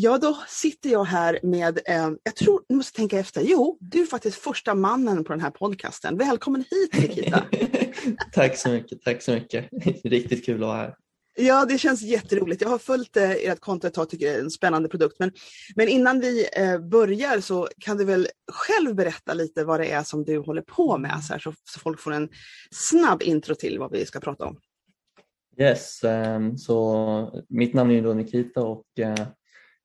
Ja, då sitter jag här med, eh, jag tror, nu måste tänka efter, jo, du är faktiskt första mannen på den här podcasten. Välkommen hit Nikita! tack så mycket, tack så mycket. Riktigt kul att vara här. Ja, det känns jätteroligt. Jag har följt eh, ert konto ett tag, tycker det är en spännande produkt. Men, men innan vi eh, börjar så kan du väl själv berätta lite vad det är som du håller på med så, här, så, så folk får en snabb intro till vad vi ska prata om. Yes, um, så mitt namn är då Nikita och uh,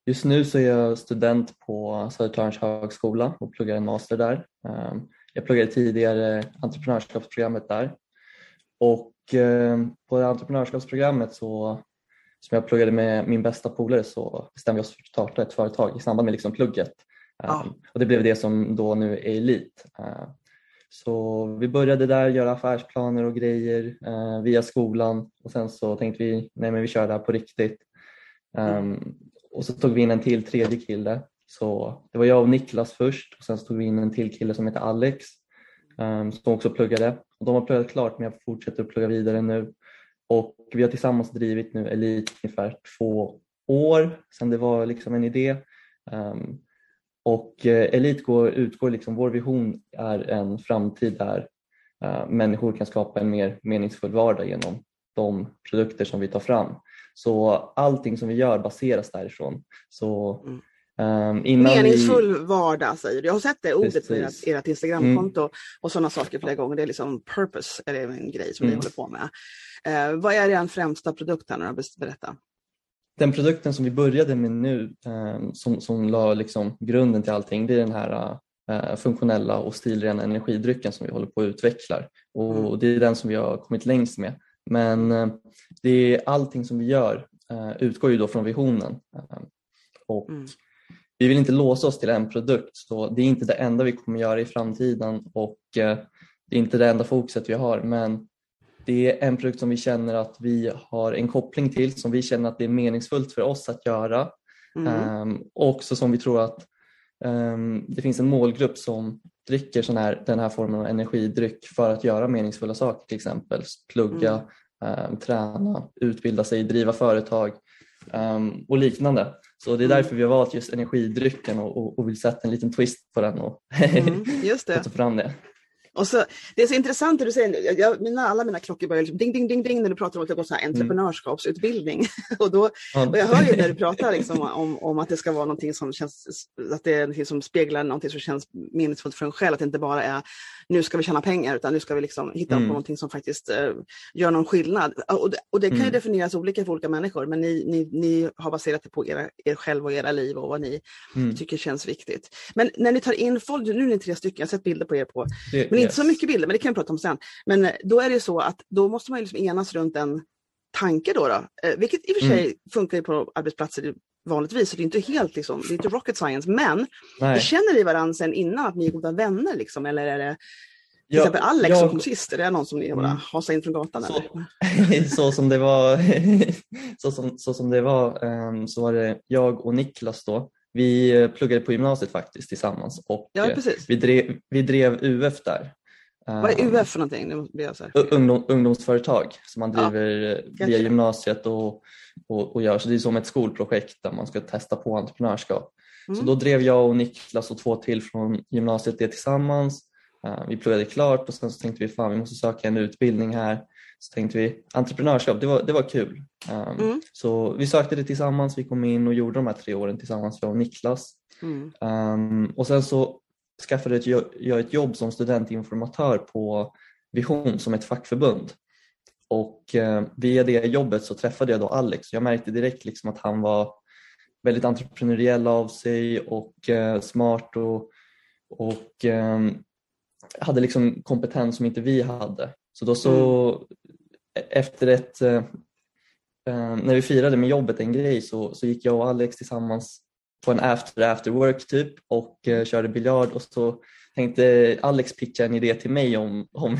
just nu så är jag student på Södertörns högskola och pluggar en master där. Um, jag pluggade tidigare entreprenörskapsprogrammet där och uh, på det entreprenörskapsprogrammet så som jag pluggade med min bästa polare så bestämde vi oss för att starta ett företag i samband med liksom plugget. Um, och det blev det som då nu är Elit. Så vi började där göra affärsplaner och grejer eh, via skolan och sen så tänkte vi nej men vi kör det här på riktigt. Um, och så tog vi in en till tredje kille. Så det var jag och Niklas först och sen så tog vi in en till kille som heter Alex um, som också pluggade. Och de har pluggat klart men jag fortsätter att plugga vidare nu. Och vi har tillsammans drivit nu Elit ungefär två år sedan det var liksom en idé. Um, och eh, Elit går, utgår, liksom, vår vision är en framtid där uh, människor kan skapa en mer meningsfull vardag genom de produkter som vi tar fram. Så allting som vi gör baseras därifrån. Så, um, Meningsfull vi... vardag säger du. Jag har sett det ordet på ert, ert Instagramkonto mm. och sådana saker flera gånger. Det är liksom purpose, är det en grej som mm. ni håller på med. Uh, vad är er främsta produkt här nu? Berätta den produkten som vi började med nu eh, som, som la liksom grunden till allting det är den här eh, funktionella och stilrena energidrycken som vi håller på att utveckla och mm. det är den som vi har kommit längst med. Men eh, det är allting som vi gör utgår ju då från visionen och mm. vi vill inte låsa oss till en produkt så det är inte det enda vi kommer göra i framtiden och det är inte det enda fokuset vi har men det är en produkt som vi känner att vi har en koppling till, som vi känner att det är meningsfullt för oss att göra. Mm. Um, också som vi tror att det finns en målgrupp som dricker sån här, den här formen av energidryck för att göra meningsfulla saker, till exempel plugga, mm. um, träna, utbilda sig, driva företag och liknande. Så det är mm. därför vi har valt just energidrycken och, och, och vill sätta en liten twist på den och mm, just det. ta fram det. Och så, det är så intressant det du säger, jag, mina, alla mina klockor börjar liksom ding, ding, ding, ding när du pratar om att det går så här mm. entreprenörskapsutbildning. och, då, och jag hör ju när du pratar liksom om, om att det ska vara någonting som känns, att det är någonting som speglar någonting som känns meningsfullt för en själv, att det inte bara är nu ska vi tjäna pengar utan nu ska vi liksom hitta mm. på någonting som faktiskt uh, gör någon skillnad. Och det, och det kan mm. ju definieras olika för olika människor men ni, ni, ni har baserat det på era, er själva och era liv och vad ni mm. tycker känns viktigt. Men när ni tar in folk, nu är ni tre stycken, jag har sett bilder på er på, det, men yes. inte så mycket bilder, men det kan vi prata om sen. Men eh, då är det så att då måste man liksom enas runt en tanke då, då eh, vilket i och för sig mm. funkar ju på arbetsplatser vanligtvis, så det är inte helt liksom, det är inte rocket science, men Nej. känner ni varandra sen innan att ni är goda vänner liksom, eller är det till ja, exempel Alex jag... som kom sist, är det någon som ni bara mm. hasar in från gatan? Så, så som det var, så som, så som det var um, så var det jag och Niklas då. Vi eh, pluggade på gymnasiet faktiskt tillsammans och ja, eh, vi, drev, vi drev UF där. Vad är UF för någonting? Ungdom, ungdomsföretag som man driver ja, via gymnasiet och, och, och, gör. Så det är som ett skolprojekt där man ska testa på entreprenörskap. Mm. Så då drev jag och Niklas och två till från gymnasiet det tillsammans. Vi pluggade klart och sen så tänkte vi fan vi måste söka en utbildning här. Så tänkte vi entreprenörskap, det var, det var kul. Um, mm. Så vi sökte det tillsammans, vi kom in och gjorde de här tre åren tillsammans, jag och Niklas. Mm. Um, och sen så skaffade jag ett jobb som studentinformatör på Vision som ett fackförbund. Och eh, via det jobbet så träffade jag då Alex. Jag märkte direkt liksom att han var väldigt entreprenöriell av sig och eh, smart och, och eh, hade liksom kompetens som inte vi hade. Så då så mm efter ett eh, eh, när vi firade med jobbet en grej så, så gick jag och Alex tillsammans på en after after work typ och eh, körde biljard och så tänkte Alex pitcha en idé till mig om, om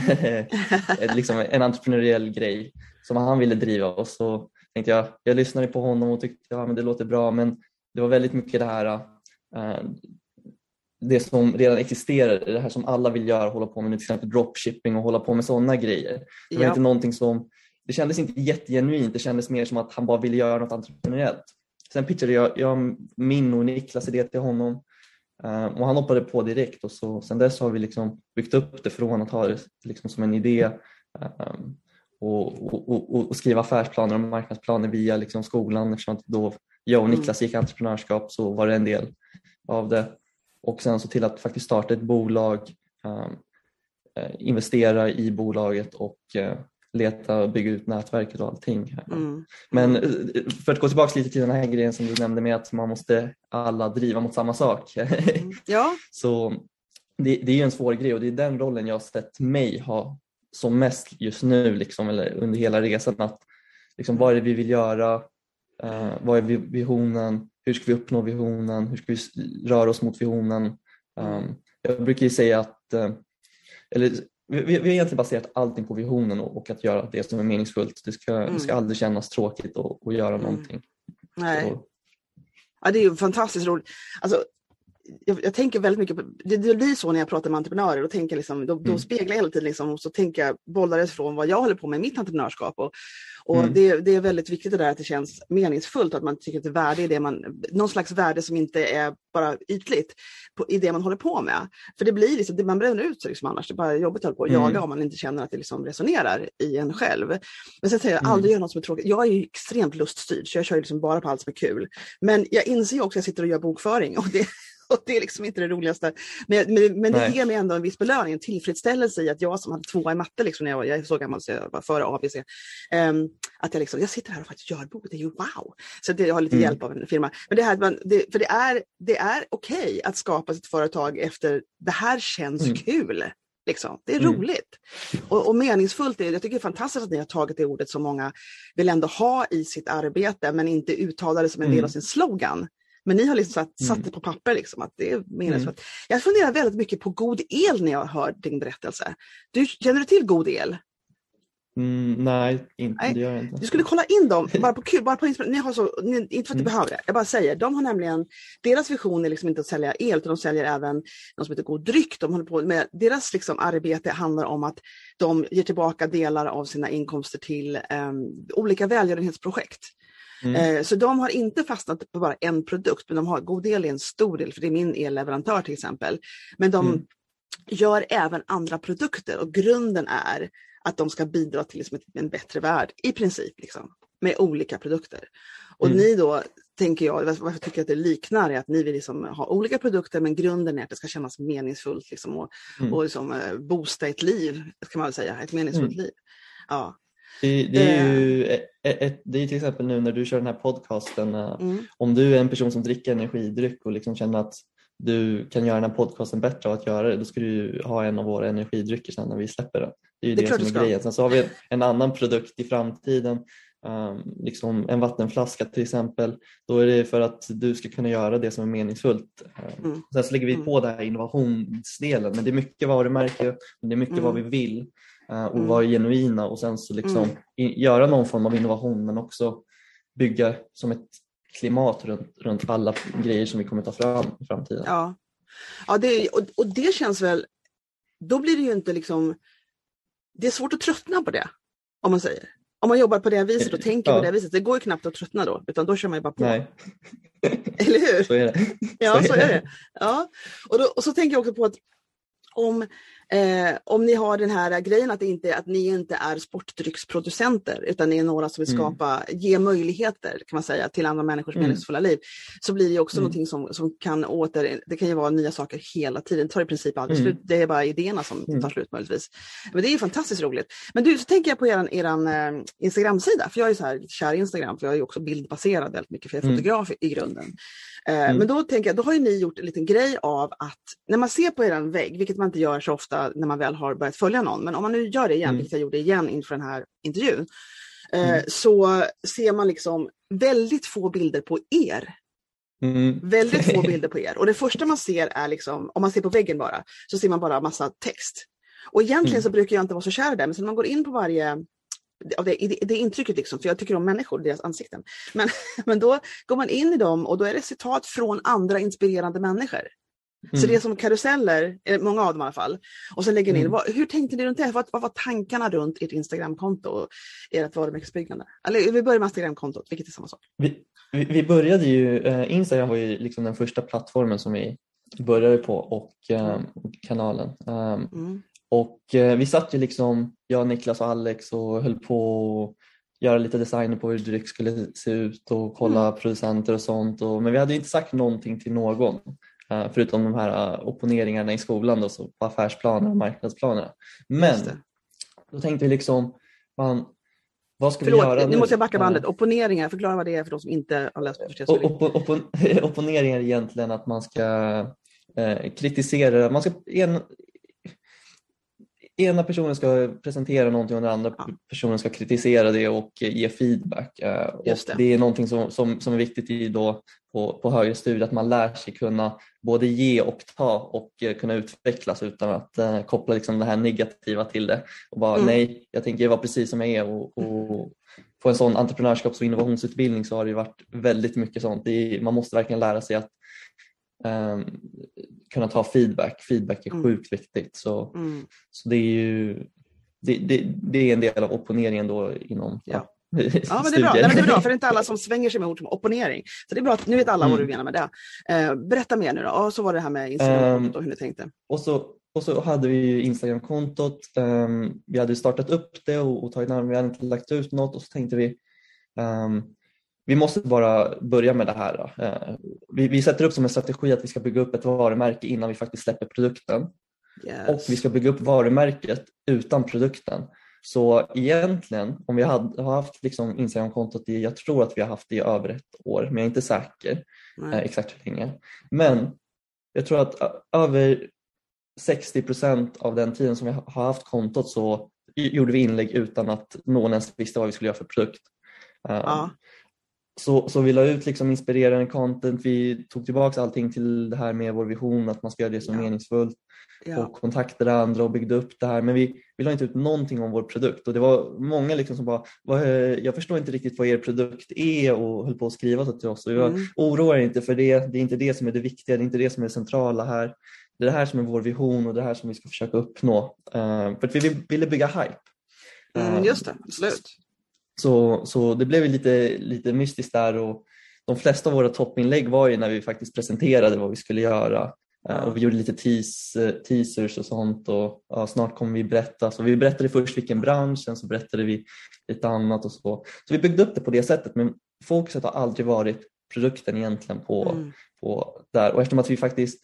liksom en entreprenöriell grej som han ville driva och så tänkte jag, jag lyssnade på honom och tyckte ja, men det låter bra men det var väldigt mycket det här eh, det som redan existerar, det här som alla vill göra, hålla på med till exempel dropshipping och hålla på med sådana grejer. Det var ja. inte någonting som, det kändes inte jättegenuint, det kändes mer som att han bara ville göra något entreprenöriellt. sen pitchade jag, jag min och Niklas idé till honom uh, och han hoppade på direkt och så sen dess har vi liksom byggt upp det från att ha det liksom som en idé um, och, och, och, och, skriva affärsplaner och marknadsplaner via liksom skolan eftersom att då jag och mm. Niklas gick entreprenörskap så var det en del av det och sen så till att faktiskt starta ett bolag, um, investera i bolaget och uh, leta och bygga ut nätverket och allting. Mm. Men eh, för att gå tillbaka lite till den här grejen som du nämnde med att man måste alla driva mot samma sak. Mm. Ja. så det, det är ju en svår grej och det är den rollen jag har sett mig ha som mest just nu liksom, eller under hela resan. Att, liksom, vad är det vi vill göra? Uh, vad är visionen? Hur ska vi uppnå visionen? Hur ska vi röra oss mot visionen? Um, jag brukar ju säga att, uh, eller vi, vi, har egentligen baserat allting på visionen och, och, att göra det som är meningsfullt. Det ska, mm. det ska aldrig kännas tråkigt att göra mm. någonting. Nej. Så. Ja, det är ju fantastiskt roligt. Alltså, jag, jag, tänker väldigt mycket på, det, det blir så när jag pratar med entreprenörer, då, tänker liksom, då, då mm. speglar jag hela tiden liksom, och så tänker jag bollar från vad jag håller på med i mitt entreprenörskap. Och, och mm. det, det, är väldigt viktigt det där att det känns meningsfullt, att man tycker att det är värde i det man, någon slags värde som inte är bara ytligt på, i det man håller på med. För det blir liksom, det, man bränner ut sig liksom annars, det är bara jobbigt att på och mm. jaga om man inte känner att det liksom resonerar i en själv. Men sen säger jag, mm. aldrig göra något som är tråkigt. Jag är ju extremt luststyrd så jag kör liksom bara på allt som är kul. Men jag inser också att jag sitter och gör bokföring och det, och det är liksom inte det roligaste. Men, men, men det ger mig ändå en viss belöning, en tillfredsställelse i att jag som hade tvåa i matte, liksom, när jag, var, jag är så gammal så jag var före ABC, um, ehm, att jag, liksom, jag sitter här och faktiskt gör bok, det är ju wow! Så det, jag har lite mm. hjälp av en firma. Men det här, man, det, för det är, det är okej okay att skapa sitt företag efter, det här känns mm. kul. Liksom. Det är mm. roligt och, och meningsfullt. jag tycker det är fantastiskt att ni har tagit det ordet som många vill ändå ha i sitt arbete men inte uttala det som en del av mm. sin slogan. Men ni har liksom satt, mm. satt det på papper, liksom, att det är meningsfullt. Mm. Jag funderar väldigt mycket på god el när jag hör din berättelse. Du, känner du till god el? Mm, nej, inte, nej. det gör jag inte. Du skulle kolla in dem, bara på kul, bara på ni har så, ni, inte för att du mm. behöver det, jag bara säger, de har nämligen, deras vision är liksom inte att sälja el, utan de säljer även något som heter god dryck. De håller på med, deras liksom arbete handlar om att de ger tillbaka delar av sina inkomster till um, olika välgörenhetsprojekt. Mm. Eh, så de har inte fastnat på bara en produkt, men de har god del i en stor del, för det är min elleverantör till exempel. Men de mm. gör även andra produkter och grunden är att de ska bidra till liksom en bättre värld i princip, liksom, med olika produkter. Och mm. ni då, tänker jag, varför jag tycker att det liknar är att ni vill liksom ha olika produkter men grunden är att det ska kännas meningsfullt liksom, och, mm. och liksom, eh, boosta ett liv, kan man väl säga, ett meningsfullt mm. liv. Ja. Det, det, är ju ett, ett, det är till exempel nu när du kör den här podcasten, eh, mm. om du är en person som dricker energidryck och liksom känner att du kan göra den här podcasten bättre av att göra det, då ska du ha en av våra energidrycker sen när vi släpper den. Det är ju det, det som är grejen. Sen så har vi en annan produkt i framtiden, um, liksom en vattenflaska till exempel. Då är det för att du ska kunna göra det som är meningsfullt. Um, mm. Sen så lägger vi mm. på den här innovationsdelen, men det är mycket varumärke, men det är mycket mm. vad vi vill. Eh, och mm. vara genuina och sen så liksom mm. göra någon form av innovation men också bygga som ett klimat runt, runt alla grejer som vi kommer ta fram i framtiden. Ja, ja det, och, och det känns väl, då blir det ju inte liksom, det är svårt att tröttna på det om man säger. Om man jobbar på det viset och tänker ja. på det viset, det går ju knappt att tröttna då, utan då kör man ju bara på. Nej. Eller hur? Så är det. Ja, så, så är det. Ja. Och, då, och så tänker jag också på att om Eh, om ni har den här grejen att, inte, att ni inte är sportdrycksproducenter utan ni är några som vill mm. skapa, mm. ge möjligheter kan man säga till andra människors mm. meningsfulla liv. Så blir det också mm. någonting som, som kan åter, det kan ju vara nya saker hela tiden, det tar i princip aldrig mm. slut. Det är bara idéerna som mm. tar slut möjligtvis. Men det är fantastiskt roligt. Men du, så tänker jag på er, er eh, Instagram-sida, för jag är så här kär i Instagram, för jag är också bildbaserad väldigt mycket, för jag är mm. fotograf i grunden. Eh, men då tänker jag, då har ni gjort en liten grej av att när man ser på er vägg, vilket man inte gör så ofta när man väl har börjat följa någon. Men om man nu gör det igen, mm. vilket jag gjorde igen inför den här intervjun, eh, mm. så ser man liksom väldigt få bilder på er. Mm. Väldigt få bilder på er. Och det första man ser är, liksom, om man ser på väggen bara, så ser man bara massa text. Och egentligen mm. så brukar jag inte vara så kär i det, men sen när man går in på varje det, det, det intrycket, liksom, för jag tycker om människor, deras ansikten. Men, men då går man in i dem och då är det citat från andra inspirerande människor. Mm. Så det är som karuseller, eh, många av dem i alla fall. Och så lägger ni in, mm. vad, hur tänkte ni runt det? Vad, vad var tankarna runt ert Instagramkonto och ert varumärkesbyggande? Eller vi börjar med Instagramkontot, vilket är samma sak. Vi, vi, vi började ju, eh, Instagram var ju liksom den första plattformen som vi började på och eh, kanalen. Um, mm. Och eh, vi satt ju liksom, jag, Niklas och Alex och höll på att göra lite designer på hur dryck skulle se ut och kolla mm. producenter och sånt. Och, men vi hade inte sagt någonting till någon. Eh, förutom de här eh, opponeringarna i skolan då, så på affärsplaner och marknadsplaner. Men då tänkte vi liksom, man, vad ska Förlåt, vi göra nu? måste jag backa bandet. Opponeringar, förklara vad det är för de som inte har läst på Opp opp Opponeringar är egentligen att man ska eh, kritisera, man ska en, ena personen ska presentera någonting och den andra ja. personen ska kritisera det och ge feedback. Eh, och det. det. är någonting som, som, som är viktigt i då på, på högre studier, att man lär sig kunna både ge och ta och eh, kunna utvecklas utan att uh, koppla liksom det här negativa till det. Och bara mm. nej, jag tänker vara precis som jag är och, och på en sån entreprenörskaps och innovationsutbildning så har det varit väldigt mycket sånt. Är, man måste verkligen lära sig att um, kunna ta feedback. Feedback är mm. sjukt viktigt. Så, mm. så det är ju det, det, det, är en del av opponeringen då inom ja. Ja, men det är bra. Nej, men det är bra, för det är inte alla som svänger sig med ord som opponering. Så det är bra att nu vet alla mm. vad du menar med det. Eh, berätta mer nu då. Och så var det här med Instagram och hur ni tänkte. Och så, och så hade vi Instagram-kontot. Um, vi hade startat upp det och, och tagit namn. Vi hade inte lagt ut något och så tänkte vi um, vi måste bara börja med det här. Uh, vi, vi sätter upp som en strategi att vi ska bygga upp ett varumärke innan vi faktiskt släpper produkten. Yes. Och vi ska bygga upp varumärket utan produkten. Så egentligen, om vi hade, har haft liksom Instagram-kontot i, jag tror att vi har haft det i över ett år, men jag är inte säker eh, exakt hur länge. Men jag tror att över 60 procent av den tiden som vi har haft kontot så gjorde vi inlägg utan att någon ens visste vad vi skulle göra för produkt. Ja. Så, så vi la ut liksom inspirerande content, vi tog tillbaka allting till det här med vår vision att man ska göra det som ja. meningsfullt ja. och kontaktade andra och byggde upp det här. Men vi, vi la inte ut någonting om vår produkt och det var många liksom som bara, jag förstår inte riktigt vad er produkt är och höll på att skriva så till oss. Och jag mm. oroar inte för det, det är inte det som är det viktiga, det är inte det som är det centrala här. Det är det här som är vår vision och det här som vi ska försöka uppnå. Uh, för att vi ville bygga hype. Mm, just det, absolut. Så, så det blev lite, lite mystiskt där och de flesta av våra toppinlägg var ju när vi faktiskt presenterade vad vi skulle göra. Ja. Och vi gjorde lite teas, teasers och sånt och ja, snart kommer vi berätta. Så vi berättade först vilken bransch, sen så berättade vi lite annat och så. Så vi byggde upp det på det sättet men fokuset har aldrig varit produkten egentligen på, mm. på där. Och eftersom att vi faktiskt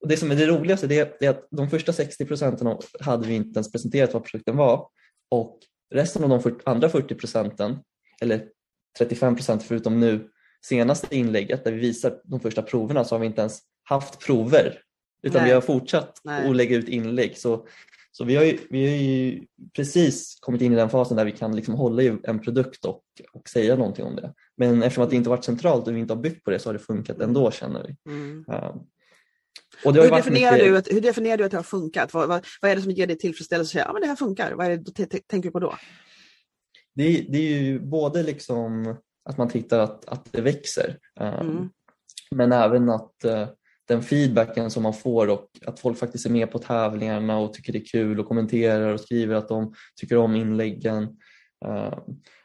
och det som är det roligaste det är, att de första 60 procenten hade vi inte ens presenterat vad produkten var och resten av de 40, andra 40 procenten, eller 35 procent förutom nu senaste inlägget där vi visar de första proverna så har vi inte ens haft prover utan Nej. vi har fortsatt Nej. att lägga ut inlägg. Så, så vi, har ju, vi har ju precis kommit in i den fasen där vi kan liksom hålla i en produkt och, och säga någonting om det. Men eftersom att det inte varit centralt och vi inte har byggt på det så har det funkat ändå känner vi. Mm. Um, och hur, definierar mycket... du att, hur definierar du att det har funkat? Vad, vad, vad är det som ger dig tillfredsställelse att säga att ja, det här funkar? Vad är det tänker du på då? Det är, det är ju både liksom att man tittar att, att det växer um, mm. men även att uh, den feedbacken som man får och att folk faktiskt är med på tävlingarna och tycker det är kul och kommenterar och skriver att de tycker om inläggen. Uh,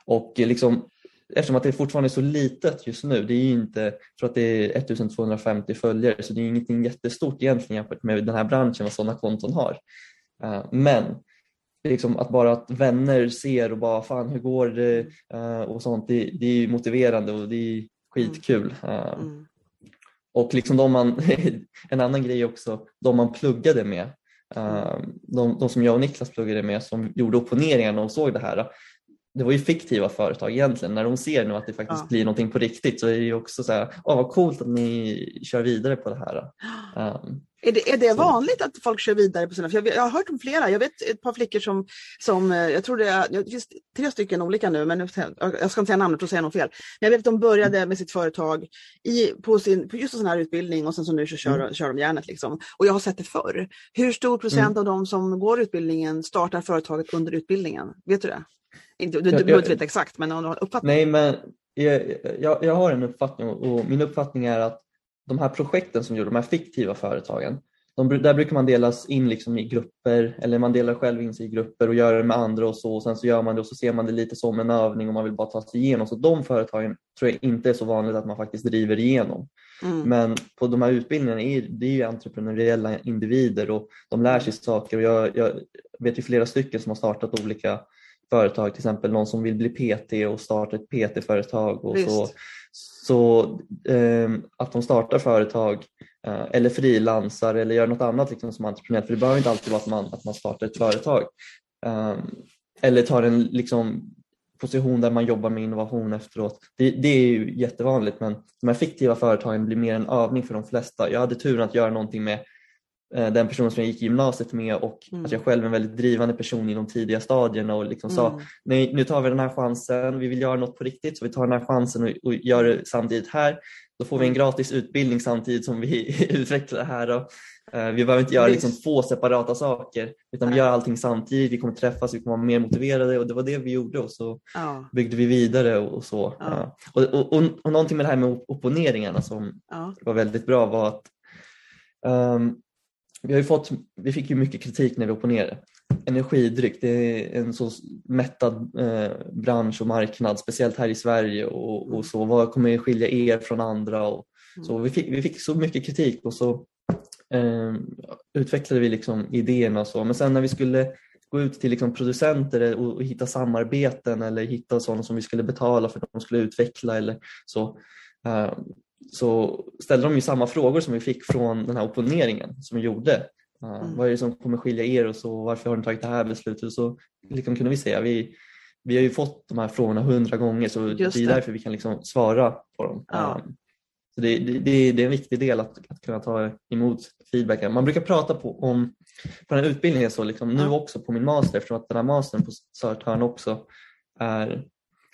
och liksom, eftersom att det fortfarande är så litet just nu, det är inte för att det är 1250 följare så det är ingenting jättestort egentligen jämfört med den här branschen vad sådana konton har. Uh, men liksom att bara att vänner ser och bara fan hur går det uh, och sånt, det, det är motiverande och det är skitkul. Mm. Och liksom de man, en annan grej också, de man pluggade med, uh, de, de, som jag och Niklas pluggade med som gjorde opponeringarna och såg det här, det var ju fiktiva företag egentligen. När de ser nu att det faktiskt ja. blir någonting på riktigt så är det ju också så här, åh vad coolt att ni kör vidare på det här. Um, är det, är det vanligt att folk kör vidare på sina... För jag, jag, har hört om flera. Jag vet ett par flickor som, som eh, jag tror det är, det finns tre stycken olika nu, men jag ska inte säga namnet och säga något fel. Men jag vet att de började med sitt företag i, på, sin, på just en sån här utbildning och sen så nu så kör, mm. kör de järnet. Liksom. Och jag har sett det förr. Hur stor procent mm. av de som går utbildningen startar företaget under utbildningen? Vet du det? Inte, du, behöver inte veta exakt, men har du uppfattning? Nej, men jag, jag, jag, har en uppfattning och min uppfattning är att de här projekten som gjorde de här fiktiva företagen, de, där brukar man delas in liksom i grupper eller man delar själv in sig i grupper och gör det med andra och så och sen så gör man det och så ser man det lite som en övning och man vill bara ta sig igenom. Så de företagen tror jag inte är så vanligt att man faktiskt driver igenom. Mm. Men på de här utbildningarna är det är ju entreprenöriella individer och de lär sig saker och jag, jag vet ju flera stycken som har startat olika företag, till exempel någon som vill bli PT och starta ett PT-företag och så. Så eh, att de startar företag eh, eller frilansar eller gör något annat liksom, som entreprenör, för det behöver inte alltid vara att man, att man startar ett företag. Eh, eller tar en liksom, position där man jobbar med innovation efteråt. Det, det, är ju jättevanligt men de här fiktiva företagen blir mer en övning för de flesta. Jag hade turen att göra någonting med den person som jag gick i gymnasiet med och mm. att jag själv är en väldigt drivande person i de tidiga stadierna och liksom mm. sa nej nu tar vi den här chansen, vi vill göra något på riktigt så vi tar den här chansen och, och gör det samtidigt här. Då får vi en mm. gratis utbildning samtidigt som vi utvecklar det här. Och, uh, vi behöver inte göra liksom två separata saker utan vi gör allting samtidigt, vi kommer träffas, vi kommer vara mer motiverade och det var det vi gjorde och så ja. byggde vi vidare och, och så. Ja. Och, och, och, och någonting med det här med opponeringarna som ja. var väldigt bra var att um, vi, har ju fått, vi fick ju mycket kritik när vi opponerade. Energidryck, det är en så mättad eh, bransch och marknad, speciellt här i Sverige och, och så. Vad kommer skilja er från andra? Och, så vi fick, vi fick så mycket kritik och så eh, utvecklade vi liksom idéerna och så. Men sen när vi skulle gå ut till liksom producenter och, och hitta samarbeten eller hitta sådana som vi skulle betala för att de skulle utveckla eller så. Eh, så ställde de ju samma frågor som vi fick från den här opponeringen som vi gjorde. Uh, mm. Vad är det som kommer skilja er och så, varför har ni tagit det här beslutet? Så liksom kunde vi säga, vi, vi har ju fått de här frågorna hundra gånger så Just det är därför vi kan liksom svara på dem. Ja. Um, så det, det, det, är en viktig del att, att kunna ta emot feedback. Man brukar prata på, om, på den här utbildningen, så liksom, nu också på min master, eftersom att den här mastern på Södertörn också är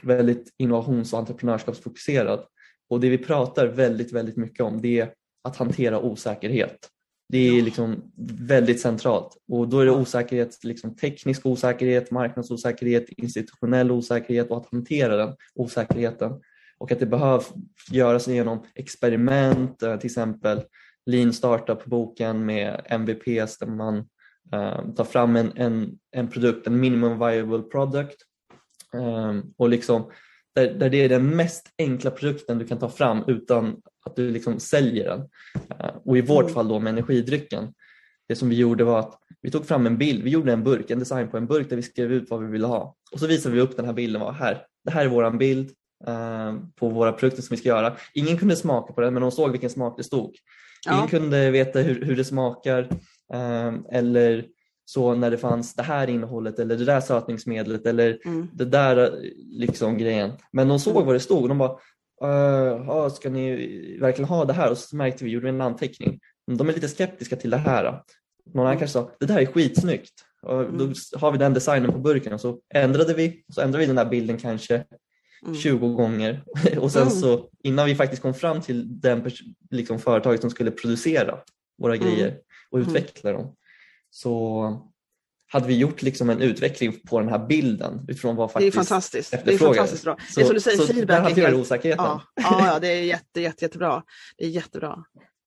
väldigt innovations och entreprenörskapsfokuserad och det vi pratar väldigt, väldigt mycket om det är att hantera osäkerhet. Det är liksom väldigt centralt och då är det osäkerhet, liksom teknisk osäkerhet, marknadsosäkerhet, institutionell osäkerhet och att hantera den osäkerheten. Och att det behöver göras genom experiment, eh, till exempel Lean Startup-boken med MVPs där man uh, tar fram en, en, en produkt, en minimum viable product um, och liksom där, där det är den mest enkla produkten du kan ta fram utan att du liksom säljer den. Eh, och i vårt mm. fall då med energidrycken, det som vi gjorde var att vi tog fram en bild, vi gjorde en burk, en design på en burk där vi skrev ut vad vi ville ha och så visade vi upp den här bilden, var här, det här är våran bild eh, på våra produkter som vi ska göra. Ingen kunde smaka på den men de såg vilken smak det stod. Ingen ja. kunde veta hur, hur det smakar eh, eller så när det fanns det här innehållet eller det där sötningsmedlet eller mm. det där liksom grejen. Men de såg mm. vad det stod och de bara, uh, ska ni verkligen ha det här? Och så märkte vi, gjorde en anteckning. De är lite skeptiska till det här. Någon annan mm. kanske sa, det där är skitsnyggt. Och då mm. har vi den designen på burken och så ändrade vi, så ändrade vi den här bilden kanske mm. 20 gånger och sen så innan vi faktiskt kom fram till den liksom, företaget som skulle producera våra grejer och utveckla dem så hade vi gjort liksom en utveckling på den här bilden utifrån vad faktiskt Det är fantastiskt. Det är fantastiskt bra. Så, det är som du säger, så feedback. Där hanterar du osäkerheten. Ja, ja, det är jätte, jätte, jättebra. Det är jättebra.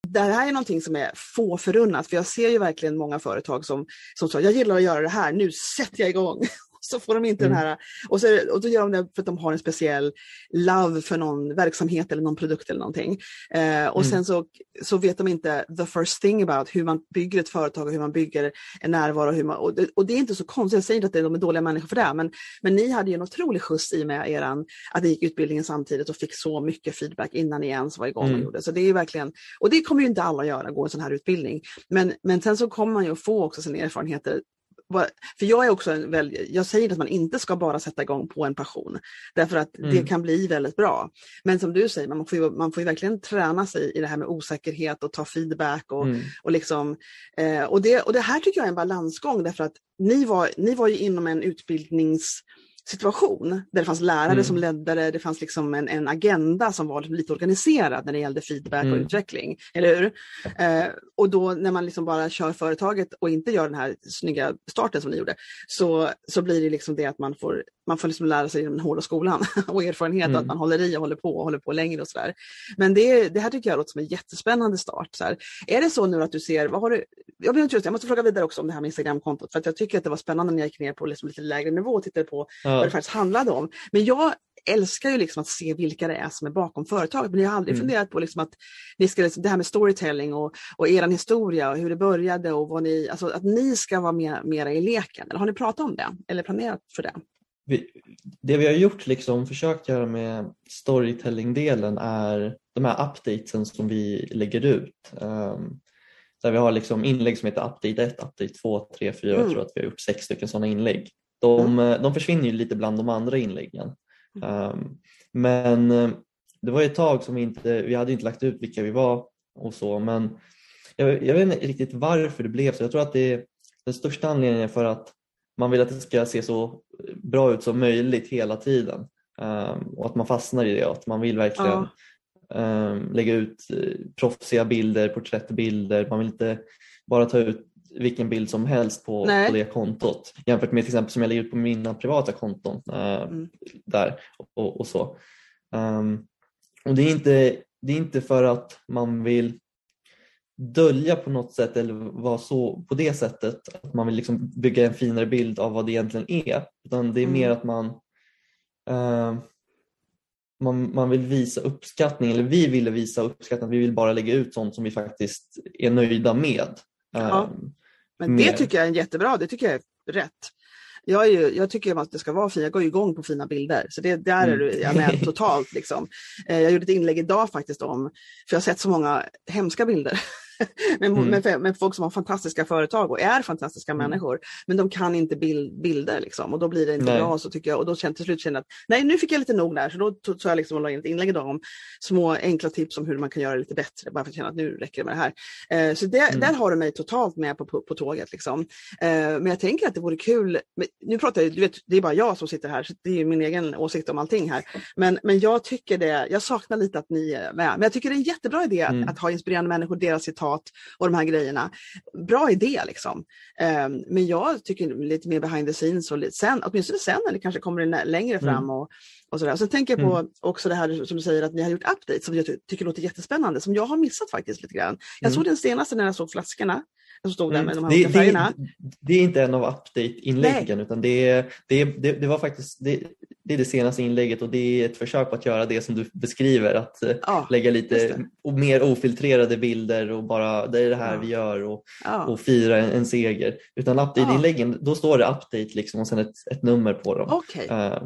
Det här är någonting som är få förunnat, för jag ser ju verkligen många företag som, som sa, jag gillar att göra det här, nu sätter jag igång så får de inte mm. den här, och, så, och då gör de det för att de har en speciell love för någon verksamhet eller någon produkt eller någonting. Eh, och mm. sen så, så vet de inte the first thing about hur man bygger ett företag och hur man bygger en närvaro. Hur man, och, det, och det är inte så konstigt, jag säger inte att de är dåliga människor för det, men, men ni hade ju en otrolig skjuts i med eran, att ni gick utbildningen samtidigt och fick så mycket feedback innan ni ens var igång mm. och gjorde. Så det är verkligen, och det kommer ju inte alla göra, gå en sån här utbildning. Men, men sen så kommer man ju att få också sina erfarenheter för jag är också en väl, jag säger att man inte ska bara sätta igång på en passion, därför att mm. det kan bli väldigt bra. Men som du säger, man får ju, man får ju verkligen träna sig i det här med osäkerhet och ta feedback. Och, mm. och, liksom, eh, och, det, och det här tycker jag är en balansgång, därför att ni var, ni var ju inom en utbildnings situation där det fanns lärare mm. som ledde det, fanns liksom en, en agenda som var lite organiserad när det gällde feedback mm. och utveckling. Eller hur? Eh, och då när man liksom bara kör företaget och inte gör den här snygga starten som ni gjorde, så, så blir det liksom det att man får, man får liksom lära sig genom den hårda skolan och erfarenhet mm. att man håller i och håller på och håller på längre och sådär. Men det, det här tycker jag låter som en jättespännande start. Så här. Är det så nu att du ser, vad har du, jag, vet jag måste fråga vidare också om det här med Instagramkontot, för att jag tycker att det var spännande när jag gick ner på liksom lite lägre nivå och tittade på ja. Vad det faktiskt handlade om. Men jag älskar ju liksom att se vilka det är som är bakom företaget, men jag har aldrig mm. funderat på liksom att ni ska, liksom, det här med storytelling och, och er historia och hur det började och vad ni, alltså att ni ska vara med, mera i leken. Eller har ni pratat om det eller planerat för det? Vi, det vi har gjort, liksom, försökt göra med storytelling-delen är de här updatesen som vi lägger ut. Um, där vi har liksom inlägg som heter update 1, update 2, 3, 4, mm. jag tror att vi har gjort sex stycken sådana inlägg. De, mm. Eh, de försvinner ju lite bland de andra inläggen. Um, men eh, det var ett tag som vi inte, vi hade inte lagt ut vilka vi var och så men jag, jag vet inte riktigt varför det blev så. Jag tror att det är den största anledningen för att man vill att det ska se så bra ut som möjligt hela tiden um, och att man fastnar i det och att man vill verkligen ja. um, lägga ut eh, proffsiga bilder, porträttbilder. Man vill inte bara ta ut vilken bild som helst på, på det kontot jämfört med till exempel som jag lägger ut på mina privata konton äh, mm. där och, och så. Um, och det är, inte, det är inte för att man vill dölja på något sätt eller vara så på det sättet att man vill liksom bygga en finare bild av vad det egentligen är utan det är mm. mer att man, uh, man man vill visa uppskattning eller vi ville visa uppskattning, vi vill bara lägga ut sånt som vi faktiskt är nöjda med. Ja. Um, men det tycker jag är jättebra, det tycker jag är rätt. Jag, är ju, jag tycker att det ska vara fint, jag går igång på fina bilder, så det, där är mm. jag med totalt. Liksom. Eh, jag gjorde ett inlägg idag faktiskt om, för jag har sett så många hemska bilder med, mm. med, med, folk som har fantastiska företag och är fantastiska mm. människor. Men de kan inte bild, bilder liksom, och då blir det inte nej. bra. Så tycker jag, och då kände till slut kände att nej, nu fick jag lite nog där. Så då tog jag liksom och la in ett inlägg idag om små enkla tips om hur man kan göra det lite bättre. Bara för att känna att nu räcker det med det här. Eh, så det, mm. där har du mig totalt med på, på, på tåget. Liksom. Eh, men jag tänker att det vore kul. nu pratar jag, du vet, det är bara jag som sitter här, så det är min egen åsikt om allting här. Men, men jag tycker det, jag saknar lite att ni är med. Men jag tycker det är en jättebra idé mm. att ha inspirerande människor, deras citat och de här grejerna. Bra idé liksom. Um, men jag tycker lite mer behind the scenes och lite sen, åtminstone sen eller kanske kommer det längre fram mm. och, och sådär. Sen tänker jag på mm. också det här som du säger att ni har gjort updates som jag tycker låter jättespännande, som jag har missat faktiskt lite grann. Jag mm. såg den senaste när jag såg flaskorna som stod där mm. med de här det, färgerna. Det, det, är inte en av update-inläggen utan det, det, det, det var faktiskt det, det är det senaste inlägget och det är ett försök att göra det som du beskriver, att eh, ja, lägga lite mer ofiltrerade bilder och bara det är det här ja. vi gör och, ja. och fira en, en seger. Utan update-inläggen, då står det update liksom och sen ett, ett nummer på dem. Okay. Uh, eh.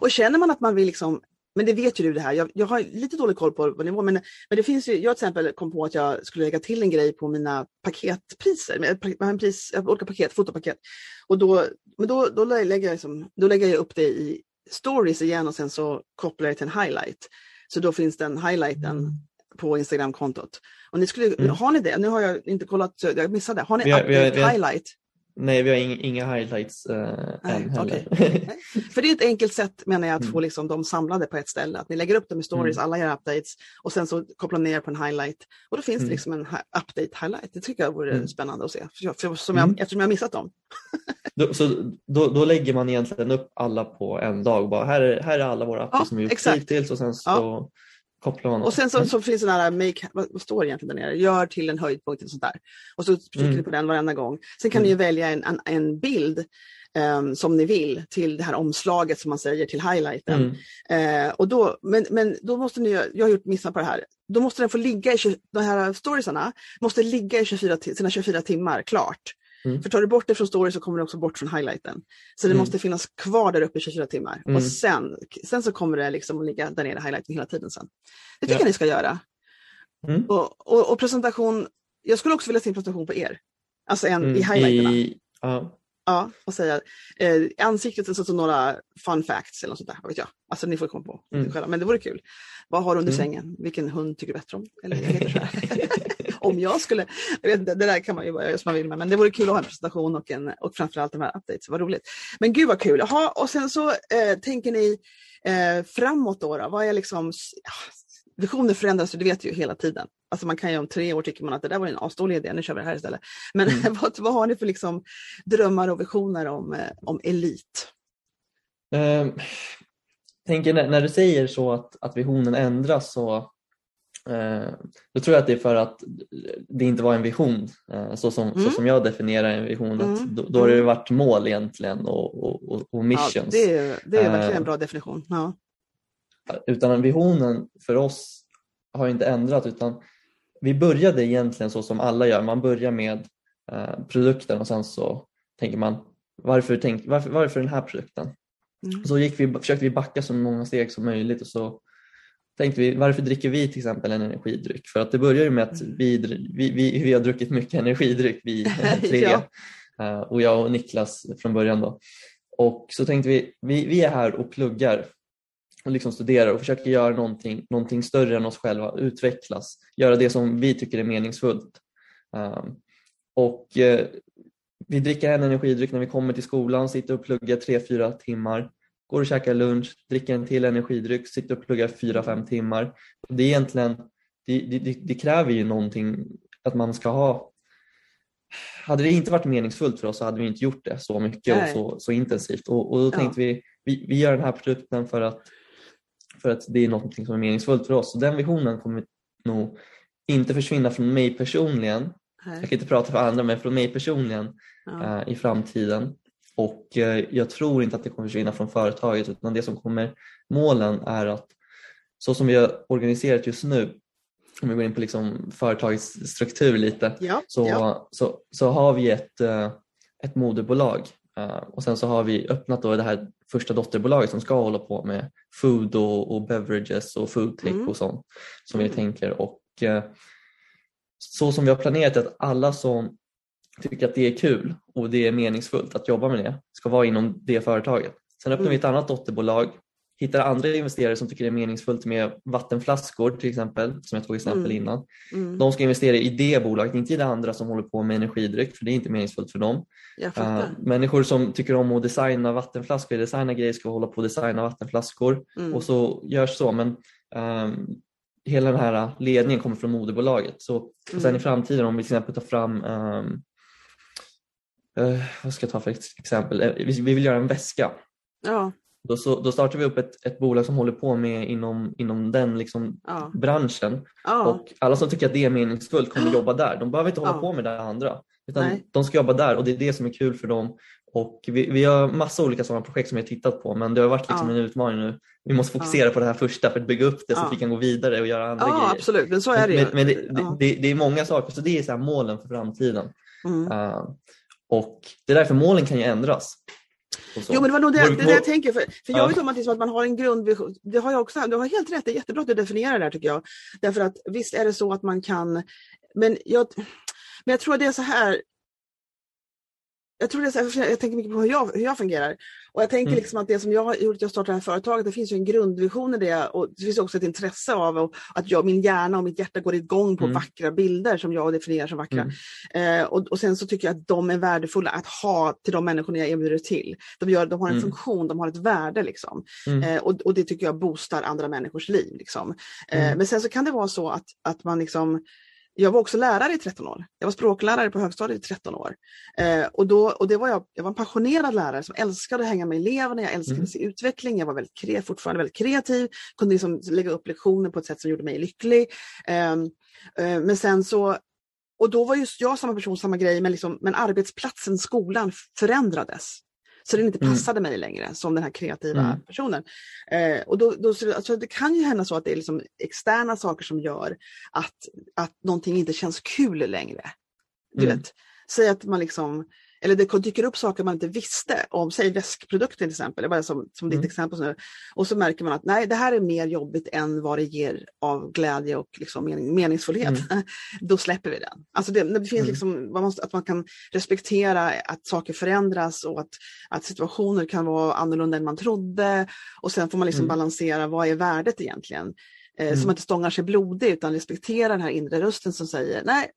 och känner man att man vill liksom men det vet ju du det här. Jag, jag har lite dålig koll på, på nivå, men, men det finns ju, jag till exempel kom på att jag skulle lägga till en grej på mina paketpriser. Med, pris, olika paket, fotopaket. Och då, men då, då, lägger jag liksom, då lägger jag upp det i stories igen och sen så kopplar jag till en highlight. Så då finns den highlighten mm. på Instagramkontot. Och ni skulle, mm. Har ni det? Nu har jag inte kollat, jag missade. Har ni vi har, vi har, highlight? Nej, vi har inga highlights uh, Nej, än heller. Okay. För det är ett enkelt sätt menar jag att mm. få liksom, dem samlade på ett ställe. Att ni lägger upp dem i stories, mm. alla era updates och sen så kopplar ni ner på en highlight. Och då finns mm. det liksom en update highlight. Det tycker jag vore mm. spännande att se, för, för, som jag, mm. eftersom jag missat dem. då, så då, då, lägger man egentligen upp alla på en dag. Bara, här, är, här är alla våra updates ja, som vi gjort hittills och sen så ja. Och sen så, så finns det här, make, vad, vad, står det egentligen där nere? Gör till en höjdpunkt och sånt där. Och så trycker mm. ni på den varenda gång. Sen kan mm. ni välja en, en, en bild um, som ni vill till det här omslaget som man säger till highlighten. Mm. Uh, och då, men, men då måste ni, jag har gjort missar på det här, då måste den få ligga i, de här storiesarna måste ligga i 24, sina 24 timmar klart. Mm. För tar du bort det från story så kommer det också bort från highlighten. Så det mm. måste finnas kvar där uppe i 24 timmar. Mm. Och sen, sen så kommer det liksom att ligga där nere i highlighten hela tiden sen. Det tycker ja. jag ni ska göra. Mm. Och, och, och, presentation, jag skulle också vilja se en presentation på er. Alltså en i mm. highlighterna. I, ja. Ja, och säga eh, ansiktet så, så några fun facts eller något sånt där. Vad vet jag. Alltså ni får komma på mm. själva. Men det vore kul. Vad har du under mm. sängen? Vilken hund tycker du bättre om? Eller om jag skulle, jag vet inte, det där kan man ju göra som man vill med, men det vore kul att ha en presentation och, en, och framförallt de här updates. Vad roligt. Men gud vad kul. Jaha, och sen så eh, tänker ni eh, framåt då, då? Vad är liksom, visioner förändras, det vet ju hela tiden. Alltså man kan ju om tre år tycker man att det där var en asdålig idé, nu kör vi det här istället. Men mm. vad, vad har ni för liksom drömmar och visioner om, eh, om elit? Um, tänker när, när, du säger så att, att visionen ändras så då tror jag att det är för att det inte var en vision uh, så, som, mm. så som jag definierar en vision. Mm. Att då, då har det mm. varit mål egentligen och, och, och missions. Ja, det, är, det är verkligen en bra definition. Ja. Utan visionen för oss har inte ändrat utan vi började egentligen så som alla gör. Man börjar med eh, produkten och sen så tänker man varför, tänk, varför, varför den här produkten? Mm. Så gick vi, försökte vi backa så många steg som möjligt och så tänkte vi varför dricker vi till exempel en energidryck? För att det börjar ju med att vi, vi, vi, vi har druckit mycket energidryck vi tre ja. uh, och jag och Niklas från början då. Och så tänkte vi, vi, vi är här och pluggar och liksom studerar och försöker göra någonting, någonting större än oss själva, utvecklas, göra det som vi tycker är meningsfullt. Um, och uh, vi dricker en energidryck när vi kommer till skolan, sitter och pluggar 3-4 timmar, går och käkar lunch, dricker en till energidryck, sitter och pluggar 4-5 timmar. Det är egentligen, det, det, det, kräver ju någonting att man ska ha hade det inte varit meningsfullt för oss så hade vi inte gjort det så mycket Nej. och så, så intensivt. Och, och då tänkte ja. vi, vi, vi gör den här produkten för att för att det är något som är meningsfullt för oss. Och den visionen kommer nog inte försvinna från mig personligen. Nej. Jag kan inte prata för andra men från mig personligen ja. uh, i framtiden. Och uh, jag tror inte att det kommer försvinna från företaget utan det som kommer, målen är att så som vi har organiserat just nu, om vi går in på liksom företagets struktur lite, ja. Så, ja. Så, så har vi ett, uh, ett moderbolag och sen så har vi öppnat då det här första dotterbolaget som ska hålla på med food och, och beverages och foodtech mm. och sånt som vi mm. tänker. Och eh, så som vi har planerat att alla som tycker att det är kul och det är meningsfullt att jobba med det ska vara inom det företaget. Sen öppnar mm. vi ett annat dotterbolag hittar andra investerare som tycker det är meningsfullt med vattenflaskor till exempel, som jag tog exempel mm. innan. Mm. De ska investera i det bolaget, inte i det andra som håller på med energidryck, för det är inte meningsfullt för dem. Uh, människor som tycker om att designa vattenflaskor, designa grejer ska hålla på att designa vattenflaskor mm. och så görs så. Men um, hela den här ledningen kommer från moderbolaget. Så sen i mm. framtiden om vi till exempel tar fram um, uh, vad ska jag ta för exempel? Eh, vi vill göra en väska. Ja. Då, så, då startar vi upp ett, ett bolag som håller på med inom, inom den liksom ja. branschen. Ja. Och alla som tycker att det är meningsfullt kommer ja. jobba där. De behöver inte hålla på med det andra. Utan de ska jobba där och det är det som är kul för dem. Och vi, vi har massa olika sådana projekt som vi har tittat på men det har varit liksom en utmaning nu. Vi måste fokusera på det här första för att bygga upp det så att vi kan gå vidare och göra andra ja, grejer. Absolut, men så är det ju. Men, men det, det, det, är många saker, så det är så målen för framtiden. Mm. Uh, och det är därför målen kan ju ändras. Jo men det var nog det, det, det jag tänker. För, för jag vet om att, liksom att man har en grundvision. Det har jag också. Du har helt rätt, det är jättebra att du definierar det här tycker jag. Därför att visst är det så att man kan, men jag, men jag tror att det är så här, jag, tror det jag tänker mycket på hur jag, hur jag fungerar. Och jag tänker mm. liksom att det som jag har gjort jag startade det här företaget, det finns ju en grundvision i det och det finns också ett intresse av att jag, min hjärna och mitt hjärta går igång på mm. vackra bilder som jag definierar som vackra. Mm. Eh, och, och, sen så tycker jag att de är värdefulla att ha till de människorna jag erbjuder till. De, gör, de har en mm. funktion, de har ett värde liksom. Mm. Eh, och, och, det tycker jag boostar andra människors liv. Liksom. Eh, mm. men sen så kan det vara så att, att man liksom jag var också lärare i 13 år. Jag var språklärare på högstadiet i 13 år. Eh, och då, och det var jag, jag var en passionerad lärare som älskade att hänga med eleverna, jag älskade mm. se utveckling, jag var väldigt kre, fortfarande väldigt kreativ, kunde liksom lägga upp lektioner på ett sätt som gjorde mig lycklig. Eh, eh, men sen så, och då var just jag samma person, samma grej, men, liksom, men arbetsplatsen, skolan förändrades. Så den inte mm. passade mm. mig längre som den här kreativa mm. personen. Eh, och då, då, alltså det kan ju hända så att det är liksom externa saker som gör att, att någonting inte känns kul längre. Du mm. vet, säg att man liksom eller det dyker upp saker man inte visste om, säg väskprodukter till exempel, bara som, som ditt mm. exempel. Nu. Och så märker man att nej, det här är mer jobbigt än vad det ger av glädje och liksom mening, meningsfullhet. Mm. Då släpper vi den. Alltså det, det finns mm. liksom, man måste, att man kan respektera att saker förändras och att, att situationer kan vara annorlunda än man trodde. Och sen får man liksom mm. balansera, vad är värdet egentligen? Eh, mm. Så man inte stångar sig blodig utan respekterar den här inre rösten som säger nej,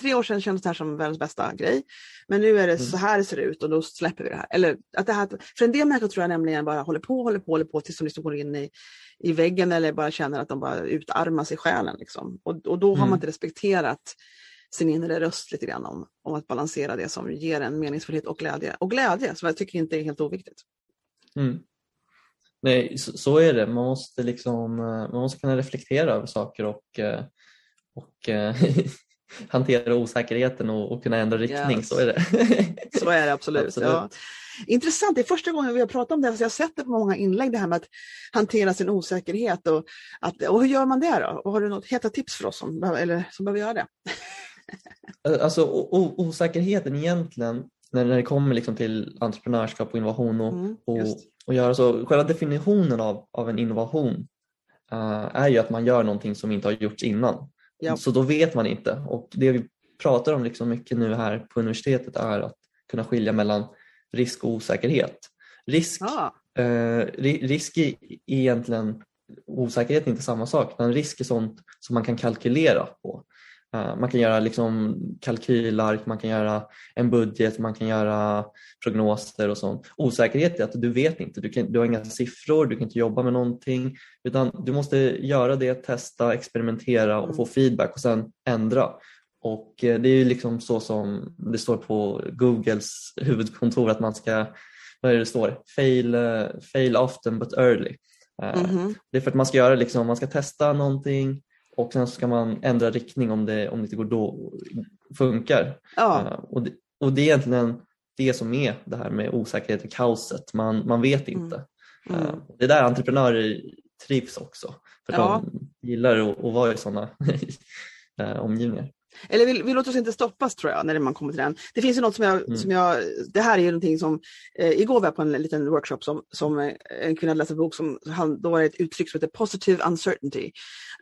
tre år sedan kändes det här som världens bästa grej. Men nu är det mm. så här det ser ut och då släpper vi det här. Eller att det här för en del människor tror jag nämligen bara håller på, håller på, håller på tills de liksom går in i, i väggen eller bara känner att de bara utarmas i själen. Liksom. Och, och då har mm. man inte respekterat sin inre röst lite grann om, om att balansera det som ger en meningsfullhet och glädje. Och glädje som jag tycker inte är helt oviktigt. Mm. Nej, så, så, är det. Man måste, liksom, eh, man måste kunna reflektera över saker och, eh, och eh, hantera osäkerheten och, och, kunna ändra riktning. Yes. Så är det. så är det absolut. absolut. Ja. Intressant, det är första gången vi har pratat om det, så jag har sett det på många inlägg, det här med att hantera sin osäkerhet. Och, att, och hur gör man det då? Och har du något heta tips för oss som, eller, som behöver göra det? alltså o, osäkerheten egentligen, när, när det kommer liksom till entreprenörskap och innovation och, mm, och, och, göra så, själva definitionen av, av en innovation uh, är ju att man gör någonting som inte har gjorts innan. Ja. Så då vet man inte och det vi pratar om liksom mycket nu här på universitetet är att kunna skilja mellan risk och osäkerhet. Risk, ah. eh, risk är egentligen osäkerhet är inte samma sak, men risk är sånt som man kan kalkylera på. Uh, man kan göra liksom kalkylark, man kan göra en budget, man kan göra prognoser och sånt. Osäkerhet är att du vet inte, du, kan, du har inga siffror, du kan inte jobba med någonting utan du måste göra det, testa, experimentera och mm. få feedback och sen ändra. Och eh, det är ju liksom så som det står på Googles huvudkontor att man ska, vad är det, det står? Fail, uh, fail often but early. Mm -hmm. Det är för att man ska göra liksom, man ska testa någonting och sen ska man ändra riktning om det, om det inte går då funkar. Ja. och, det, och det är egentligen det som är det här med osäkerhet och kaoset. Man, man vet mm. inte. Mm. Mm. det är där entreprenörer trivs också. För ja. de gillar att, att vara i sådana omgivningar. Eller vi, vi låter oss inte stoppas tror jag när man kommer till den. Det finns ju något som jag, mm. som jag det här är ju någonting som, eh, igår var jag på en liten workshop som, som eh, en kvinna läste en bok som, han, då var det ett uttryck som heter positive uncertainty.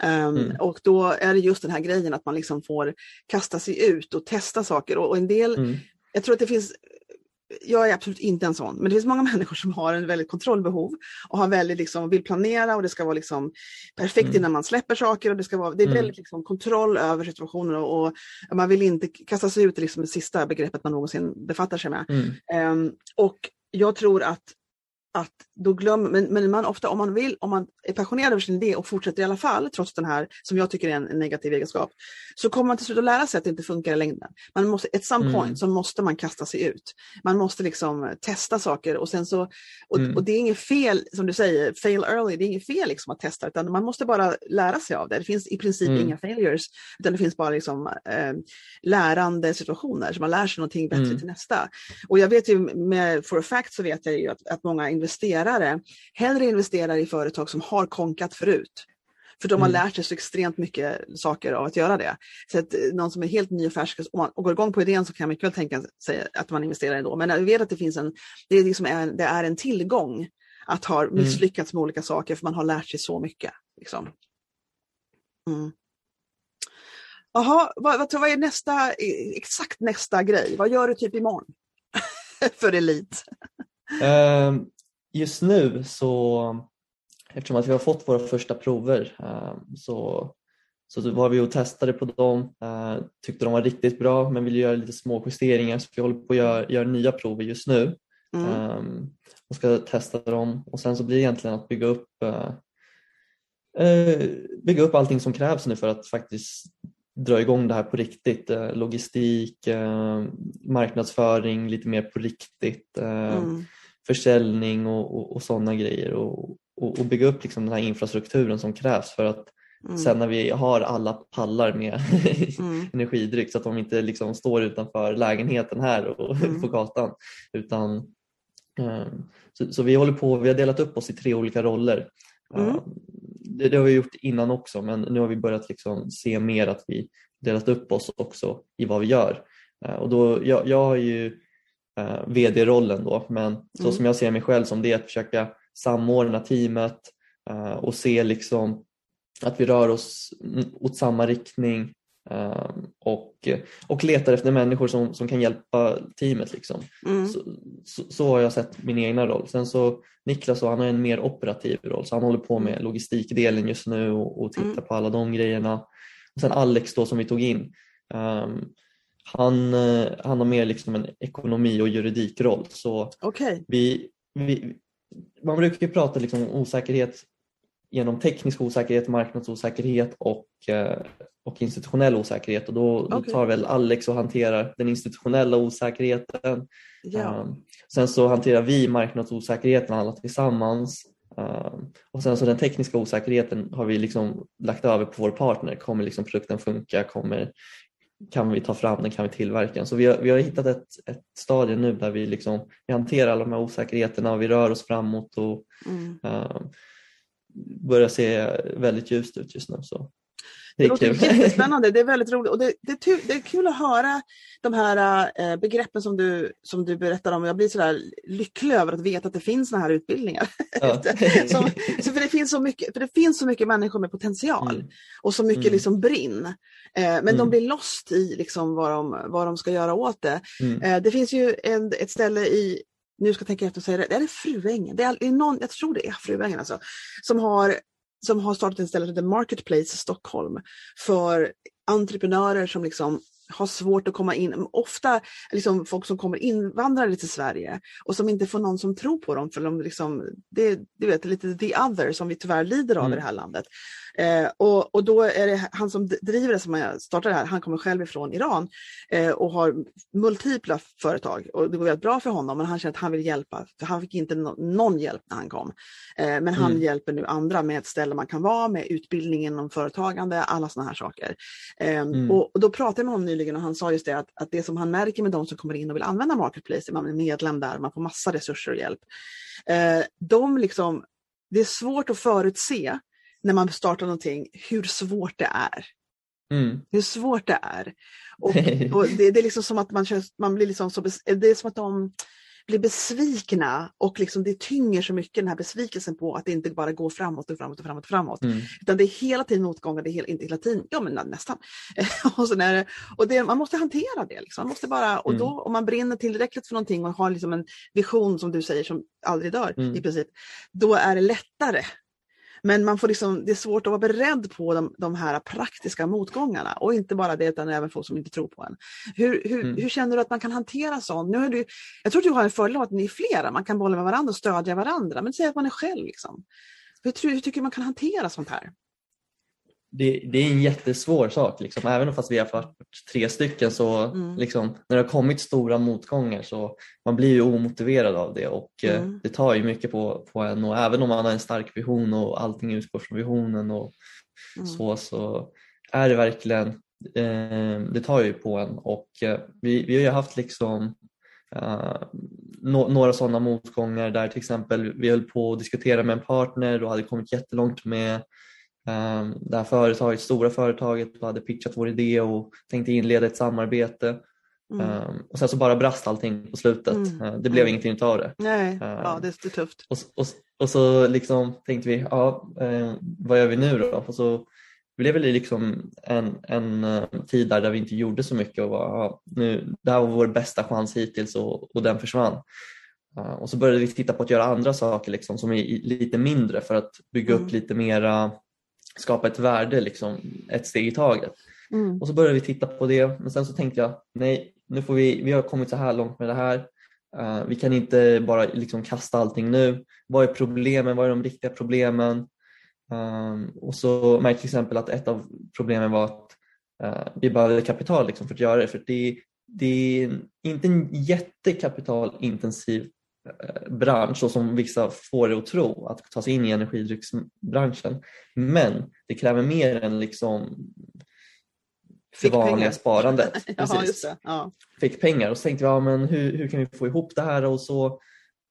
Um, mm. Och då är det just den här grejen att man liksom får kasta sig ut och testa saker och, och en del, mm. jag tror att det finns jag är absolut inte en sån, men det finns många människor som har en väldigt kontrollbehov och har väldigt liksom, vill planera och det ska vara liksom perfekt mm. innan man släpper saker. och Det, ska vara, det är mm. väldigt liksom, kontroll över situationen och, och, man vill inte kasta sig ut i liksom, det sista begreppet man någonsin befattar sig med. Mm. Um, och jag tror att att då glömmer, men, men man ofta om man vill, om man är passionerad över sin idé och fortsätter i alla fall, trots den här, som jag tycker är en, en negativ egenskap, så kommer man till slut att lära sig att det inte funkar i längden. Man måste, at some mm. point så måste man kasta sig ut. Man måste liksom testa saker och sen så, och, mm. och det är inget fel, som du säger, fail early, det är inget fel liksom att testa, utan man måste bara lära sig av det. Det finns i princip mm. inga failures, utan det finns bara liksom, eh, lärande situationer, så man lär sig någonting bättre mm. till nästa. Och jag vet ju med, for a fact så vet jag ju att, att många investerare hellre investerar i företag som har konkat förut. För de har mm. lärt sig så extremt mycket saker av att göra det. Så att eh, någon som är helt ny och färsk och, går igång på idén så kan man mycket väl tänka sig att man investerar ändå. Men jag vet att det finns en, det är, liksom en, det är en tillgång att ha mm. misslyckats med olika saker för man har lärt sig så mycket. Liksom. Mm. Jaha, vad, vad, vad är nästa, exakt nästa grej? Vad gör du typ imorgon? för Elit? Um, just nu så, eftersom att vi har fått våra första prover ehm, så, så var vi och testade på dem, eh, tyckte de var riktigt bra men ville göra lite små justeringar så vi håller på att göra, göra nya prover just nu. Mm. Ehm, och ska testa dem och sen så blir det egentligen att bygga upp eh, eh, bygga upp allting som krävs nu för att faktiskt dra igång det här på riktigt. Logistik, marknadsföring lite mer på riktigt. Mm försäljning och, och, och sådana grejer och, och, och, bygga upp liksom den här infrastrukturen som krävs för att mm. sen när vi har alla pallar med mm. energidryck så att de inte liksom står utanför lägenheten här och mm. på gatan. Utan, um, så, så, vi håller på, vi har delat upp oss i tre olika roller. Uh, det, det, har vi gjort innan också men nu har vi börjat liksom se mer att vi delat upp oss också i vad vi gör. Uh, och då, jag, jag har ju eh, vd-rollen då. Men så mm. som jag ser mig själv som det är att försöka samordna teamet eh, och se liksom att vi rör oss åt samma riktning eh, och, och letar efter människor som, som kan hjälpa teamet. Liksom. Mm. Så, så, så, har jag sett min egna roll. Sen så Niklas han har en mer operativ roll så han håller på med mm. logistikdelen just nu och, och tittar mm. på alla de grejerna. Och sen Alex då som vi tog in. Um, han, eh, han har mer liksom en ekonomi och juridikroll. Så okay. vi, vi, man brukar ju prata liksom om osäkerhet genom teknisk osäkerhet, marknadsosäkerhet och, eh, och institutionell osäkerhet och då, okay. då tar väl Alex och hanterar den institutionella osäkerheten. Ja. Um, sen så hanterar vi marknadsosäkerheten alla tillsammans um, och sen så den tekniska osäkerheten har vi liksom lagt över på vår partner. Kommer liksom produkten funka? Kommer, kan vi ta fram den? Kan vi tillverka den? Så vi har, vi har hittat ett, ett stadie nu där vi, liksom, vi hanterar alla de här osäkerheterna och vi rör oss framåt och mm. um, börjar se väldigt ljust ut just nu. Så. Det, det låter jättespännande, det är väldigt roligt och det, det, är, det är kul att höra de här äh, begreppen som du, som du berättar om. Jag blir sådär lycklig över att veta att det finns sådana här utbildningar. Ja. som, så för, det finns så mycket, för det finns så mycket människor med potential mm. och så mycket mm. liksom brinn. Eh, men mm. de blir lost i liksom vad, de, vad de ska göra åt det. Eh, det finns ju en, ett ställe i nu ska jag tänka efter och säga det, det är Fruängen, det är, någon, jag tror det är Fruängen alltså, som har, som har startat ett ställe som heter Marketplace Stockholm för entreprenörer som liksom har svårt att komma in, ofta liksom folk som kommer invandrare till Sverige och som inte får någon som tror på dem för de liksom, det, du vet, lite the other som vi tyvärr lider av mm. i det här landet. Eh, och, och då är det han som driver det, som jag startade här, han kommer själv ifrån Iran eh, och har multipla företag och det går väldigt bra för honom men han känner att han vill hjälpa, för han fick inte no någon hjälp när han kom. Eh, men han mm. hjälper nu andra med ett ställe man kan vara, med utbildning inom företagande, alla sådana här saker. Ehm, mm. Och, och, då pratade jag med honom nyligen och han sa just det att, att det som han märker med de som kommer in och vill använda Marketplace, man är medlem där, man får massa resurser och hjälp. Eh, de liksom, det är svårt att förutse när man startar någonting hur svårt det är. Mm. Hur svårt det är. Och, och det, det, är liksom som att man, man blir liksom så, det är som att de blir besvikna och liksom det tynger så mycket den här besvikelsen på att det inte bara går framåt och framåt och framåt och framåt. Mm. Utan det är hela tiden motgångar, det är hela, inte hela tiden, ja men nästan. och så det, och det, man måste hantera det. Liksom. Man måste bara, och då, mm. om man brinner tillräckligt för någonting och har liksom en vision som du säger som aldrig dör mm. i princip, då är det lättare men man får liksom, det är svårt att vara beredd på de, de här praktiska motgångarna och inte bara det utan även folk som inte tror på en. Hur, hur, mm. hur känner du att man kan hantera sånt? Nu är du, jag tror att du har en fördel av att ni är flera, man kan bolla med varandra och stödja varandra, men säg att man är själv. Liksom. Hur, hur tycker du man kan hantera sånt här? Det, det, är en jättesvår sak. Liksom. Även fast vi har varit tre stycken så mm. liksom, när det har kommit stora motgångar så man blir ju omotiverad av det och eh, mm. det tar ju mycket på, på en och även om man har en stark vision och allting utgår från visionen och mm. så, så är det verkligen, eh, det tar ju på en och eh, vi, vi har ju haft liksom Uh, no några sådana motgångar där till exempel vi höll på att diskutera med en partner och hade kommit jättelångt med det här företaget, stora företaget hade pitchat vår idé och tänkte inleda ett samarbete. Mm. Ehm, och sen så bara brast allting på slutet. Mm. Ehm, det blev mm. ingenting av det. Nej, ja, det är tufft. Och, och, och så liksom tänkte vi, ja, vad gör vi nu då? Och så blev det liksom en, en tid där, där vi inte gjorde så mycket och var, ja, nu, det här var vår bästa chans hittills och, och den försvann. Och så började vi titta på att göra andra saker liksom, som är lite mindre för att bygga upp mm. lite mera skapa ett värde liksom, ett steg i taget. Mm. Och så började vi titta på det men sen så tänkte jag nej, nu får vi, vi har kommit så här långt med det här. Uh, vi kan inte bara liksom kasta allting nu. Vad är problemen? Vad är de riktiga problemen? Um, och så märkte jag till exempel att ett av problemen var att uh, vi behövde kapital liksom för att göra det. För det, det är inte en jättekapitalintensiv bransch så som vissa får det att tro, att ta sig in i energidrycksbranschen. Men det kräver mer än liksom det vanliga sparandet. ja, just det. Ja. Fick pengar och så tänkte vi, ja, men hur, hur kan vi få ihop det här? Och så,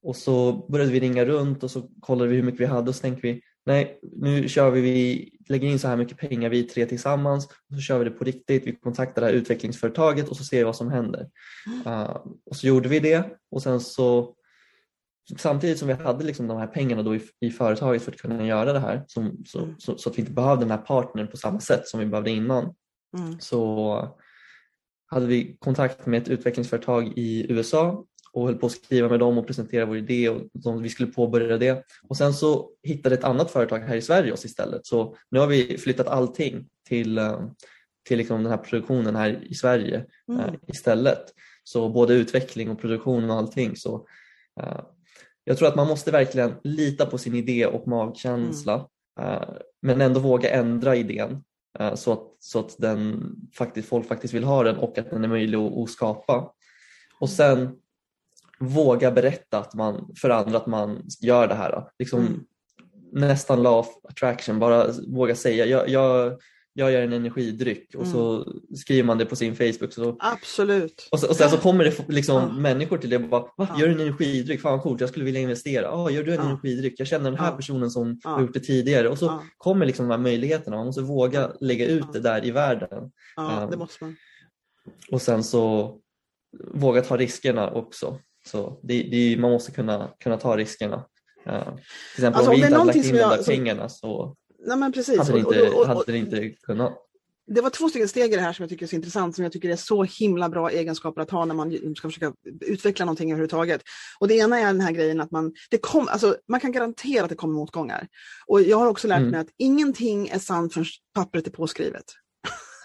och så började vi ringa runt och så kollade vi hur mycket vi hade och så tänkte vi, nej nu kör vi lägger in så här mycket pengar vi tre tillsammans och så kör vi det på riktigt. Vi kontaktar det här utvecklingsföretaget och så ser vi vad som händer. Uh, och så gjorde vi det och sen så samtidigt som vi hade liksom de här pengarna då i, i företaget för att kunna göra det här som, så, mm. så, så, att vi inte behövde den här partnern på samma sätt som vi behövde innan mm. så hade vi kontakt med ett utvecklingsföretag i USA och höll på att skriva med dem och presentera vår idé och de, vi skulle påbörja det. Och sen så hittade ett annat företag här i Sverige oss istället så nu har vi flyttat allting till, eh, till liksom den här produktionen här i Sverige mm. uh, istället. Så både utveckling och produktion och allting. Så, uh, jag tror att man måste verkligen lita på sin idé och magkänsla mm. uh, men ändå våga ändra idén så att, så att den faktiskt, folk faktiskt vill ha den och att den är möjlig att, att skapa. Och sen våga berätta att man, för andra att man gör det här. Liksom, mm. Nästan law of attraction, bara våga säga jag, jag, jag gör en energidryck och mm. så skriver man det på sin Facebook. Så, Absolut. Och, så, och sen så kommer det liksom ja. människor till det och bara, Va, gör du en energidryck? Fan coolt, jag skulle vilja investera. Ah, gör du en ja. energidryck? Jag känner den här personen som har gjort det tidigare. Och så kommer liksom de här möjligheterna, man måste våga lägga ut det där i världen. Ja, um, det måste man. Och sen så våga ta riskerna också. Så det, det, man måste kunna, kunna ta riskerna. Uh, till exempel alltså, om vi inte hade lagt in de där pengarna så nej, men precis. hade det inte, och, och, och, hade det inte kunnat. Det var två stycken steg i det här som jag tycker är så intressant, som jag tycker är så himla bra egenskaper att ha när man ska försöka utveckla någonting överhuvudtaget. Och det ena är den här grejen att man, det kom, alltså, man kan garantera att det kommer motgångar. Och jag har också lärt mm. mig att ingenting är sant förrän pappret är påskrivet.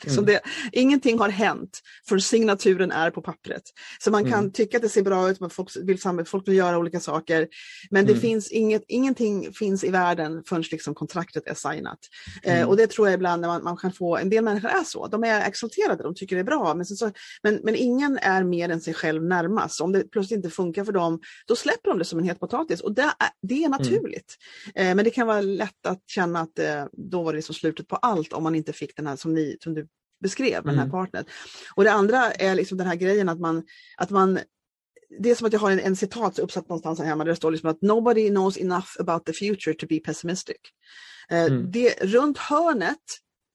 Liksom mm. det, ingenting har hänt för signaturen är på pappret. Så man kan mm. tycka att det ser bra ut, folk vill, folk vill göra olika saker. Men det mm. finns inget, ingenting finns i världen förrän liksom kontraktet är signat. Eh, mm. och det tror jag ibland när man, man, kan få, en del människor är så, de är exalterade, de tycker det är bra. Men, så, men, men ingen är mer än sig själv närmast. Om det plötsligt inte funkar för dem, då släpper de det som en het potatis. Och det är, det är mm. naturligt. Eh, men det kan vara lätt att känna att eh, då var det liksom slutet på allt om man inte fick den här som, ni, som du beskrev med mm. den här mm. partnern. Och det andra är liksom den här grejen att man, att man det är som att jag har en, en citat uppsatt någonstans här hemma där det står liksom att nobody knows enough about the future to be pessimistic. Eh, mm. det, runt hörnet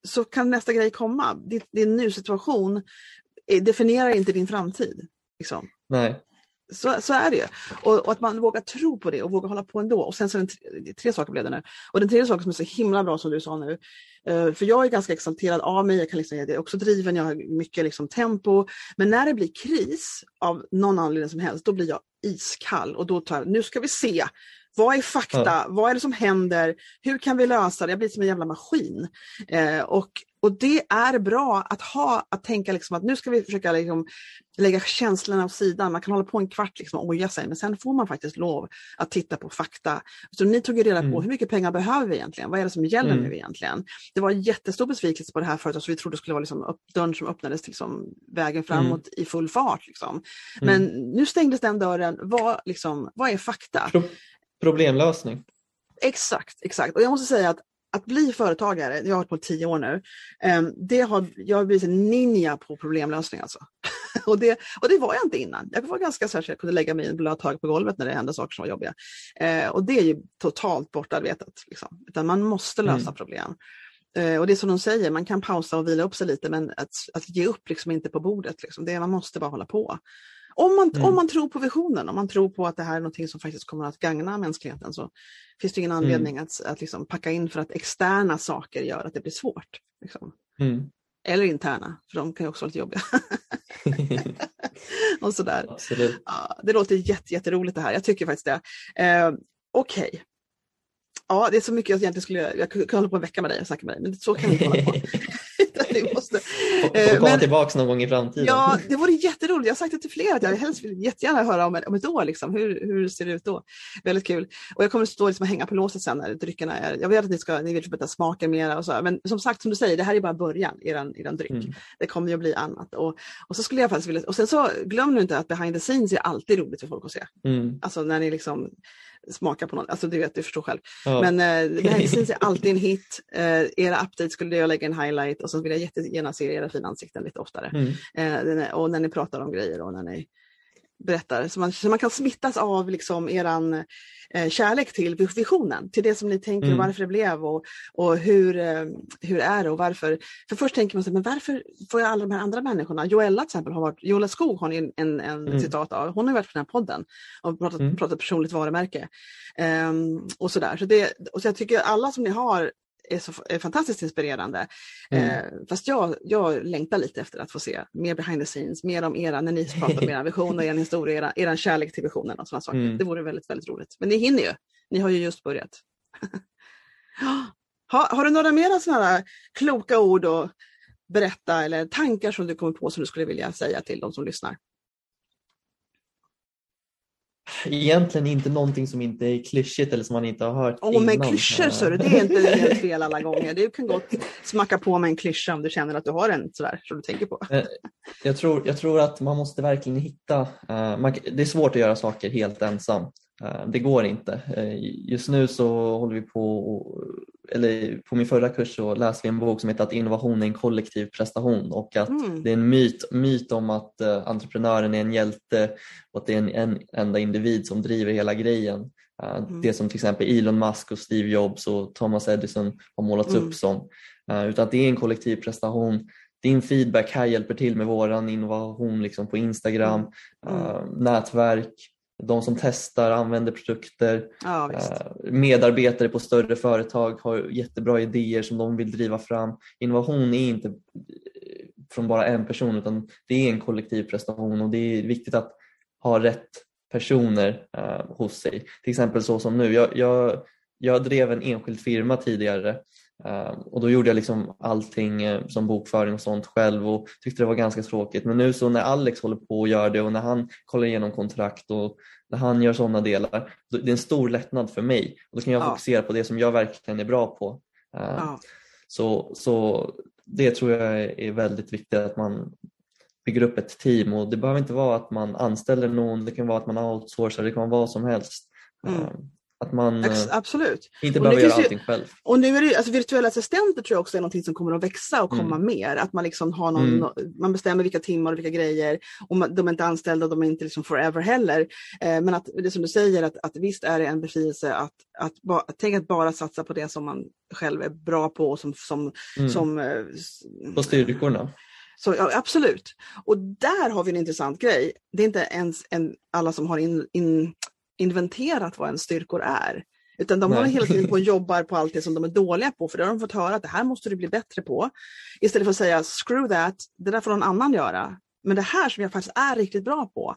så kan nästa grej komma. Din, din nu-situation eh, definierar inte din framtid. Liksom. Nej. Så, så är det och, och, att man vågar tro på det och vågar hålla på ändå. Och sen så det tre, tre saker blev det nu. Och den tredje saken som är så himla bra som du sa nu, uh, för jag är ganska exalterad av mig, jag, kan liksom, jag är också driven, jag har mycket liksom tempo. Men när det blir kris av någon anledning som helst, då blir jag iskall och då tar jag, nu ska vi se vad är fakta? Ja. Vad är det som händer? Hur kan vi lösa det? Jag blir som en jävla maskin. Eh, och, och det är bra att ha, att tänka liksom att nu ska vi försöka liksom lägga känslorna åt sidan. Man kan hålla på en kvart liksom och oja sig, men sen får man faktiskt lov att titta på fakta. Så ni tog ju reda på mm. hur mycket pengar behöver vi egentligen? Vad är det som gäller mm. nu egentligen? Det var jättestor besvikelse på det här företaget, så vi trodde det skulle vara liksom upp, dörren som öppnades till liksom vägen framåt mm. i full fart. Liksom. Men mm. nu stängdes den dörren. Vad, liksom, vad är fakta? Problemlösning. Exakt, exakt. Och jag måste säga att att bli företagare, jag har hållit på tio år nu, ehm, det har, jag har blivit en ninja på problemlösning alltså. och, det, och det var jag inte innan. Jag var ganska så att jag kunde lägga mig i en blöt hög på golvet när det hände saker som var jobbiga. Eh, och det är ju totalt bortarbetat. Liksom. Utan man måste lösa mm. problem. Eh, och det är som de säger, man kan pausa och vila upp sig lite men att, att ge upp liksom inte på bordet. Liksom. Det, man måste bara hålla på. Om man, mm. om man tror på visionen, om man tror på att det här är något som faktiskt kommer att gagna mänskligheten så finns det ingen mm. anledning mm. att, att liksom packa in för att externa saker gör att det blir svårt. Liksom. Mm. Eller interna, för de kan ju också vara lite jobbiga. och sådär. Ja, det låter jätte, jätteroligt det här, jag tycker faktiskt det. Eh, Okej. Okay. Ja, det är så mycket jag egentligen skulle, jag kunde hålla på en vecka med dig och snacka med dig, men så kan vi inte hålla på. vi måste. Får komma tillbaka någon gång i framtiden. Ja, det vore jätteroligt. Jag har sagt det till flera att jag helst vill jättegärna höra om, om ett år. Liksom. Hur, hur ser det ut då? Väldigt kul. Och jag kommer stå liksom och hänga på låset sen när dryckerna är... Jag vet att ni, ska, ni vill förbättra smaken mera och så. Men som sagt, som du säger, det här är bara början, eran, eran dryck. Mm. Det kommer ju att bli annat. Och, och så skulle jag faktiskt vilja... Och sen så glöm nu inte att behind the scenes är alltid roligt för folk att se. Mm. Alltså när ni liksom smaka på något. Alltså du vet, du förstår själv. Ja. Men eh, Medicins är alltid en hit. Eh, era updates skulle jag lägga en highlight och så vill jag jättegärna se era fina ansikten lite oftare. Mm. Eh, och när ni pratar om grejer och när ni berättar, så man, så man kan smittas av liksom eran eh, kärlek till visionen, till det som ni tänker mm. varför det blev och, och hur, eh, hur är det och varför. För först tänker man sig, men varför får jag alla de här andra människorna? Joella till exempel, har varit, Joella Skog har ni en, en, en mm. citat av, hon har varit på den här podden och pratat, mm. pratat personligt varumärke. Um, och sådär. Så, det, och så jag tycker alla som ni har är, så, är fantastiskt inspirerande. Mm. Eh, fast jag, jag längtar lite efter att få se mer behind the scenes, mer om era, när ni pratar om era visioner, er historia, era, er kärlek till visionen och sådana saker. Mm. Det vore väldigt, väldigt roligt. Men ni hinner ju. Ni har ju just börjat. ha, har du några mera sådana kloka ord att berätta eller tankar som du kommer på som du skulle vilja säga till de som lyssnar? Egentligen inte någonting som inte är klyschigt eller som man inte har hört Åh, oh, men klyschor så det är inte helt fel alla gånger. Du kan gott smacka på med en klyscha om du känner att du har en sådär som du tänker på. Eh, jag tror, jag tror att man måste verkligen hitta, uh, man, det är svårt att göra saker helt ensam. Uh, det går inte. Uh, just nu så håller vi på, eller på min förra kurs så läste vi en bok som heter att innovation är en kollektiv prestation och att mm. det är en myt, myt om att entreprenören är en hjälte och att det är en, en enda individ som driver hela grejen. Mm. Det som till exempel Elon Musk och Steve Jobs och Thomas Edison har målats mm. upp som. Utan att det är en kollektiv prestation din feedback här hjälper till med våran innovation liksom på Instagram, mm. uh, nätverk, de som testar, använder produkter, ja, uh, medarbetare på större företag har jättebra idéer som de vill driva fram. Innovation är inte från bara en person utan det är en kollektiv prestation och det är viktigt att ha rätt personer uh, hos sig. Till exempel så som nu, jag, jag, jag drev en enskild firma tidigare och då gjorde jag liksom allting eh, som bokföring och sånt själv och tyckte det var ganska tråkigt. Men nu så när Alex håller på och gör det och när han kollar igenom kontrakt och när han gör sådana delar, det är en stor lättnad för mig. Och då kan jag ja. fokusera på det som jag verkligen är bra på. Ehm, ja. Så, så det tror jag är väldigt viktigt att man bygger upp ett team och det behöver inte vara att man anställer någon, det kan vara att man outsourcar, det kan vara vad som helst. Mm. Att man Ex eh, absolut. inte behöver göra allting ju, själv. Och nu är det, alltså virtuella assistenter tror jag också är något som kommer att växa och komma mm. mer. Att man, liksom har någon, mm. man bestämmer vilka timmar och vilka grejer. Och man, de är inte anställda och de är inte liksom forever heller. Eh, men att det som du säger, att, att visst är det en befrielse att, att, ba, tänk att bara satsa på det som man själv är bra på. Och som, som, mm. som, eh, på styrkorna. Så, ja, absolut. Och där har vi en intressant grej. Det är inte ens en, alla som har in, in inventerat vad ens styrkor är. Utan de håller hela tiden på och jobbar på allt det som de är dåliga på, för det har de fått höra att det här måste du bli bättre på. Istället för att säga screw that, det där får någon annan göra. Men det här som jag faktiskt är riktigt bra på,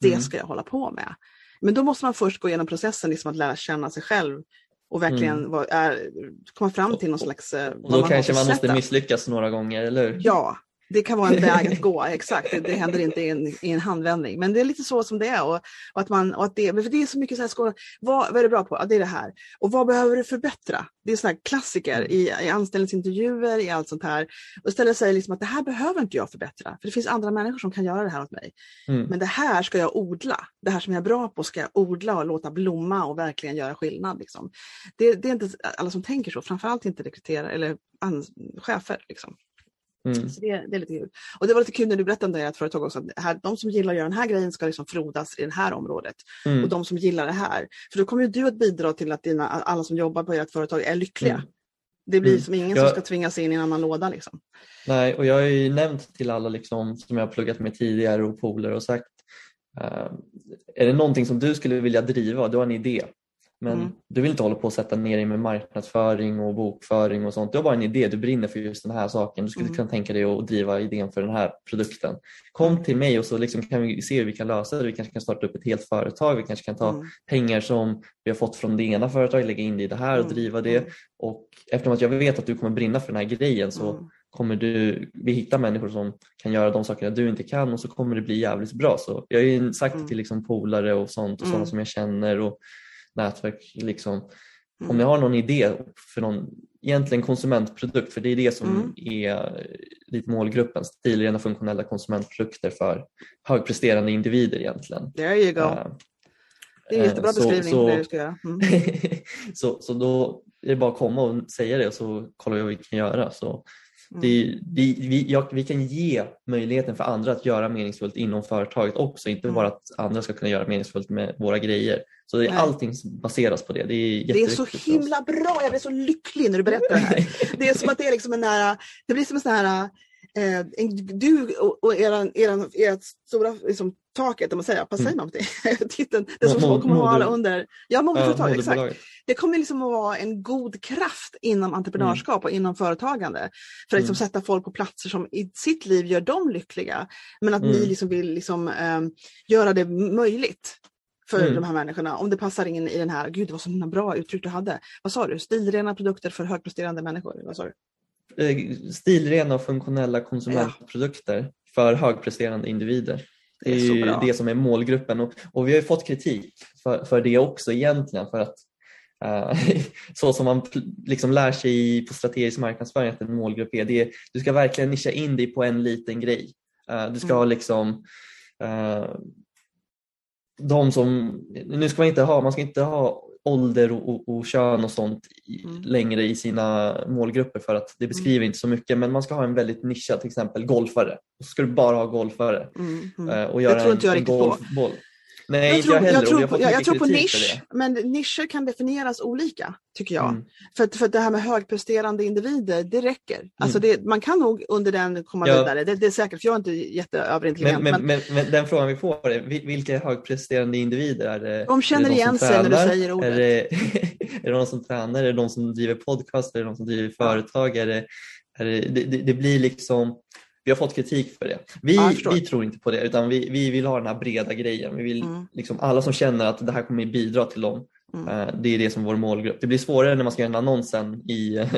det mm. ska jag hålla på med. Men då måste man först gå igenom processen liksom att lära känna sig själv och verkligen mm. var, är, komma fram till någon slags... Eh, och då man kanske man måste misslyckas några gånger, eller hur? Ja, det kan vara en väg att gå, exakt. Det, det händer inte i en, i en, handvändning. Men det är lite så som det är. Och, och att man, och att det, för det är så mycket så här, skål, vad, vad är du bra på? Ja, det är det här. Och vad behöver du förbättra? Det är sådana klassiker mm. i, i anställningsintervjuer, i allt sånt här. Och istället säga liksom att det här behöver inte jag förbättra. För det finns andra människor som kan göra det här åt mig. Mm. Men det här ska jag odla. Det här som jag är bra på ska jag odla och låta blomma och verkligen göra skillnad. Liksom. Det, det är inte alla som tänker så, framförallt inte rekryterare eller chefer. Liksom. Mm. Så det, det, är lite kul. Och det var lite kul när du berättade om det här företag också, att här, de som gillar att göra den här grejen ska liksom frodas i det här området. Mm. Och de som gillar det här. För då kommer du att bidra till att dina, alla som jobbar på ert företag är lyckliga. Mm. Det blir mm. som ingen jag... som ska tvingas in i en annan låda. Liksom. Nej, och jag har ju nämnt till alla liksom, som jag har pluggat med tidigare och polare och sagt uh, är det någonting som du skulle vilja driva, du har en idé, men mm. du vill inte hålla på och sätta ner dig med marknadsföring och bokföring och sånt. Du har bara en idé, du brinner för just den här saken. Du skulle mm. kunna tänka dig att driva idén för den här produkten. Kom mm. till mig och så liksom kan vi se hur vi kan lösa det. Vi kanske kan starta upp ett helt företag. Vi kanske kan ta mm. pengar som vi har fått från det ena företaget, lägga in det i det här och mm. driva det. Mm. Och eftersom att jag vet att du kommer brinna för den här grejen så kommer du, vi hitta människor som kan göra de sakerna du inte kan och så kommer det bli jävligt bra. Så jag har ju sagt det till liksom polare och sånt och sådana som jag känner och nätverk. Liksom. Mm. Om ni har någon idé för någon egentligen konsumentprodukt, för det är det som mm. är lite målgruppen, stilrena funktionella konsumentprodukter för högpresterande individer egentligen. There you go. Uh, det är en jättebra så, beskrivning så, det du ska göra. Mm. så, så då är det bara att komma och säga det och så kollar vi vad vi kan göra. Så, Mm. Det, vi, vi, jag, vi kan ge möjligheten för andra att göra meningsfullt inom företaget också, inte mm. bara att andra ska kunna göra meningsfullt med våra grejer. Så det är allting baseras på det. Det är, det är så himla bra, jag blir så lycklig när du berättar det här. Det är som att det är liksom en nära, det blir som en sån här Eh, du och, och eran, eran, ert stora liksom, taket, om man säger, vad säger man det? Titeln, det som Mod kommer att vara under, ja, moderföretag, ja, exakt. Det kommer liksom att vara en god kraft inom entreprenörskap mm. och inom företagande. För att liksom, mm. sätta folk på platser som i sitt liv gör dem lyckliga. Men att ni mm. liksom vill liksom, um, göra det möjligt för mm. de här människorna. Om det passar in i den här, gud det var så bra uttryck du hade. Vad sa du? Stilrena produkter för högpresterande människor. Vad sa du? Eh, stilrena och funktionella konsumentprodukter ja. för högpresterande individer. Det är, det, är det som är målgruppen och, och, vi har fått kritik för, för det också egentligen för att uh, så som man liksom lär sig på strategisk marknadsföring att en målgrupp är, det, du ska verkligen nischa in dig på en liten grej. Uh, du ska mm. ha liksom uh, de som, nu ska man inte ha, man ska inte ha ålder och, och, och kön och sånt mm. längre i sina målgrupper för att det beskriver mm. inte så mycket men man ska ha en väldigt nischad till exempel golfare. Och så ska du bara ha golfare. Mm. mm. Eh, och göra det tror inte jag riktigt golfboll. på. Nej, jag tror, jag, tror på, jag, jag tror på nisch, men nischer kan definieras olika tycker jag. Mm. För, för det här med högpresterande individer, det räcker. Mm. Alltså det, man kan nog under den komma ja. vidare, det, det, är säkert, för jag är inte jätteöverintelligent. Men, men, men, men, den frågan vi får är, vilka högpresterande individer är det? De känner det igen sig när du säger ordet. Är det, är det de som tränar, är det de som driver podcast, är det de som driver företag? Är det, är det, det, det blir liksom vi har fått kritik för det. Vi, vi tror inte på det utan vi, vi vill ha den här breda grejen. Vi vill, mm. liksom, alla som känner att det här kommer bidra till dem, mm. uh, det är det som vår målgrupp. Det blir svårare när man ska göra en annons sen i,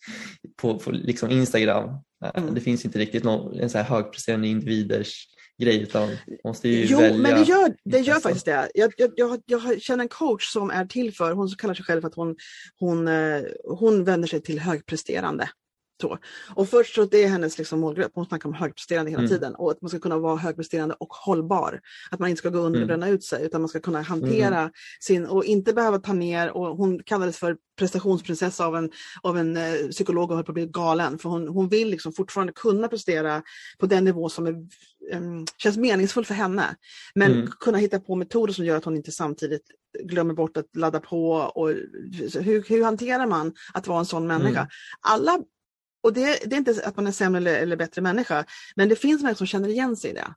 på, på liksom Instagram. Uh, mm. Det finns inte riktigt någon en så här högpresterande individers grej utan måste ju jo, välja. men det gör, det gör faktiskt det. Jag, jag, jag, jag känner en coach som är till för, hon kallar sig själv för att hon, hon, eh, hon vänder sig till högpresterande. Så. Och först så det är hennes liksom målgrupp, hon snackar om högpresterande hela mm. tiden och att man ska kunna vara högpresterande och hållbar. Att man inte ska gå under och mm. bränna ut sig utan man ska kunna hantera mm. sin och inte behöva ta ner och hon kallades för prestationsprinsessa av en, av en eh, psykolog och höll på att bli galen för hon, hon vill liksom fortfarande kunna prestera på den nivå som är, um, känns meningsfull för henne. Men mm. kunna hitta på metoder som gör att hon inte samtidigt glömmer bort att ladda på och hur, hur hanterar man att vara en sån människa? Mm. Alla och det, det, är inte att man är sämre eller, eller, bättre människa, men det finns människor som känner igen sig i det.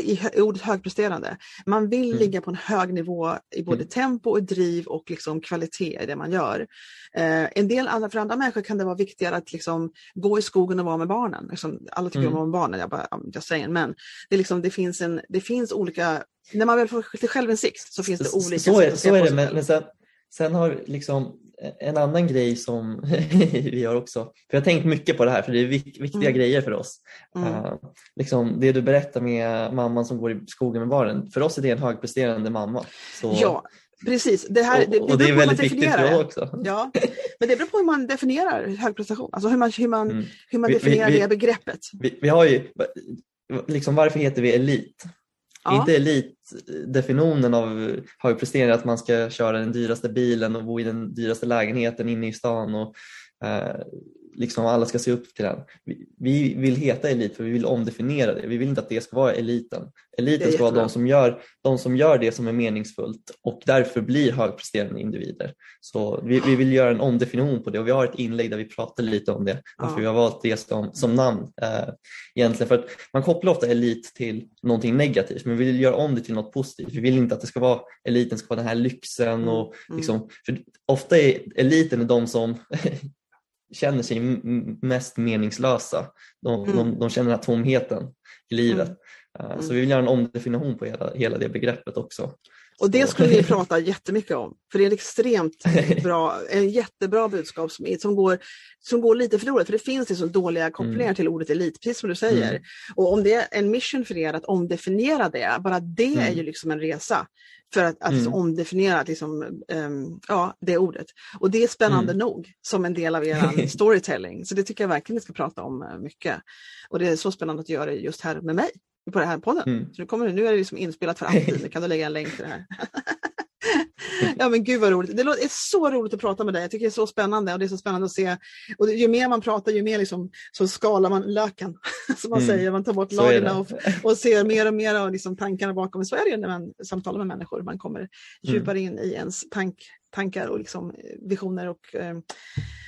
I, i ordet högpresterande. Man vill mm. ligga på en hög nivå i både mm. tempo och driv och liksom kvalitet i det man gör. Eh, en del andra, för andra människor kan det vara viktigare att liksom gå i skogen och vara med barnen. Liksom, alla tycker mm. om att vara med barnen, jag bara, jag säger men det, liksom, det, finns en, det finns olika, när man väl får till självinsikt så finns det olika så, är, så är det, men, men sen, sen har liksom en annan grej som vi gör också, för jag har tänkt mycket på det här för det är viktiga mm. grejer för oss. Mm. Uh, liksom det du berättar med mamman som går i skogen med barnen, för oss är det en högpresterande mamma. Så... Ja, precis. Det, här, det, det, och det är väldigt viktigt för oss också. Ja, men det beror på hur man definierar högprestation, alltså hur man, hur man, mm. hur man definierar vi, vi, det begreppet. Vi, vi har ju, liksom, varför heter vi elit? Ja. Inte elitdefinitionen av högpresterande att man ska köra den dyraste bilen och bo i den dyraste lägenheten inne i stan och eh, liksom alla ska se upp till den. Vi, vi, vill heta elit för vi vill omdefiniera det. Vi vill inte att det ska vara eliten. Eliten ska vara de som, gör, de som gör det som är meningsfullt och därför blir högpresterande individer. Så vi, vi vill göra en omdefinition på det och vi har ett inlägg där vi pratar lite om det. Varför ja. vi har valt det som, som namn. Eh, egentligen för att man kopplar ofta elit till någonting negativt men vi vill göra om det till något positivt. Vi vill inte att det ska vara eliten ska vara den här lyxen mm. och mm. liksom, för ofta är eliten de som känner sig mest meningslösa. De, mm. de, de, känner tomheten i livet. Mm. Eh, så mm. vi vill göra en omdefinition på hela, hela det begreppet också. Och det skulle vi prata jättemycket om, för det är en extremt bra, en jättebra budskap som, som, går, som går lite förlorat, för det finns liksom dåliga kopplingar mm. till ordet elit, precis som du säger. Mm. Och om det är en mission för er att omdefiniera det, bara det mm. är ju liksom en resa för att, att mm. omdefiniera liksom, um, ja, det ordet. Och det är spännande mm. nog som en del av er storytelling, så det tycker jag verkligen ni ska prata om eh, mycket. Och det är så spännande att göra just här med mig på den här podden. Mm. Så nu, kommer, nu är det liksom inspelat för alltid, nu kan du lägga en länk till det här. ja men gud vad roligt. Det är så roligt att prata med dig. Jag tycker det är så spännande och det är så spännande att se. Och ju mer man pratar ju mer liksom, så skalar man löken. Som man mm. säger, man tar bort lagren och, och ser mer och mer av liksom tankarna bakom. Så är det ju när man samtalar med människor. Man kommer mm. djupare in i ens tank, tankar och liksom visioner och, eh,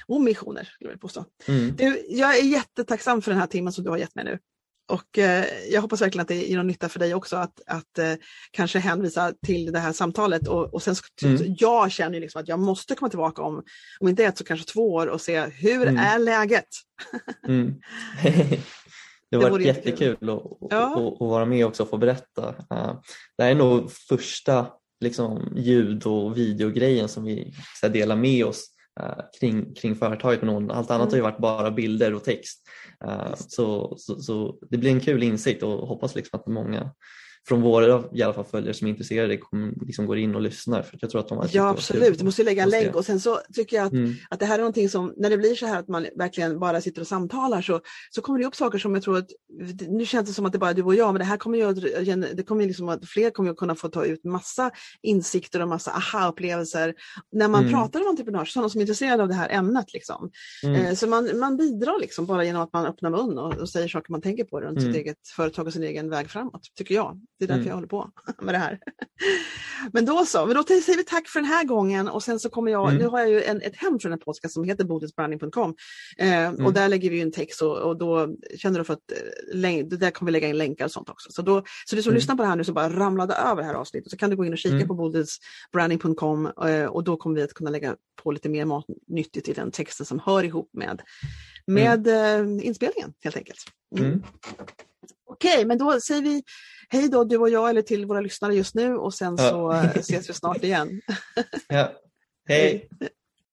och missioner. Skulle jag, påstå. Mm. Du, jag är jättetacksam för den här timmen som du har gett mig nu. Och eh, jag hoppas verkligen att det ger någon nytta för dig också att, att eh, kanske hänvisa till det här samtalet. Och, och sen mm. jag känner liksom att jag måste komma tillbaka om, om inte ett så kanske två år och se hur mm. är läget? Mm. det har varit jättekul att, ja. vara med också och få berätta. Uh, det här är nog första liksom, ljud och videogrejen som vi delar med oss kring, kring företaget med någon. Allt annat har ju varit bara bilder och text. Uh, så, så, så, det blir en kul insikt och hoppas liksom att många från våra i alla fall följare som är intresserade kommer, liksom går in och lyssnar. För jag tror att de ja absolut, du måste lägga en länk och sen så tycker jag att, mm. att det här är någonting som, när det blir så här att man verkligen bara sitter och samtalar så, så kommer det upp saker som jag tror att, nu känns det som att det är bara du och jag, men det här kommer ju, det kommer liksom att fler kommer att kunna få ta ut massa insikter och massa aha-upplevelser när man mm. pratar om entreprenörskap, sådana som är intresserade av det här ämnet. Liksom. Mm. Eh, så man, man bidrar liksom bara genom att man öppnar mun och, och säger saker man tänker på runt sitt mm. eget företag och sin egen väg framåt, tycker jag. Det är därför mm. jag håller på med det här. Men då så, men då säger vi tack för den här gången och sen så kommer jag, mm. nu har jag ju en, ett hem den här podcast som heter bodelsbranding.com eh, mm. och där lägger vi en text och, och, då känner du för att eh, där kommer vi lägga in länkar och sånt också. Så, då, så du som mm. lyssnar på det här nu så bara ramlade över det här avsnittet så kan du gå in och kika mm. på bodelsbranding.com eh, och då kommer vi att kunna lägga på lite mer matnyttigt i den texten som hör ihop med, med mm. eh, inspelningen helt enkelt. Okej, okay, men då säger vi hej då du och jag eller till våra lyssnare just nu och sen så ja. ses vi snart igen. ja. Hej.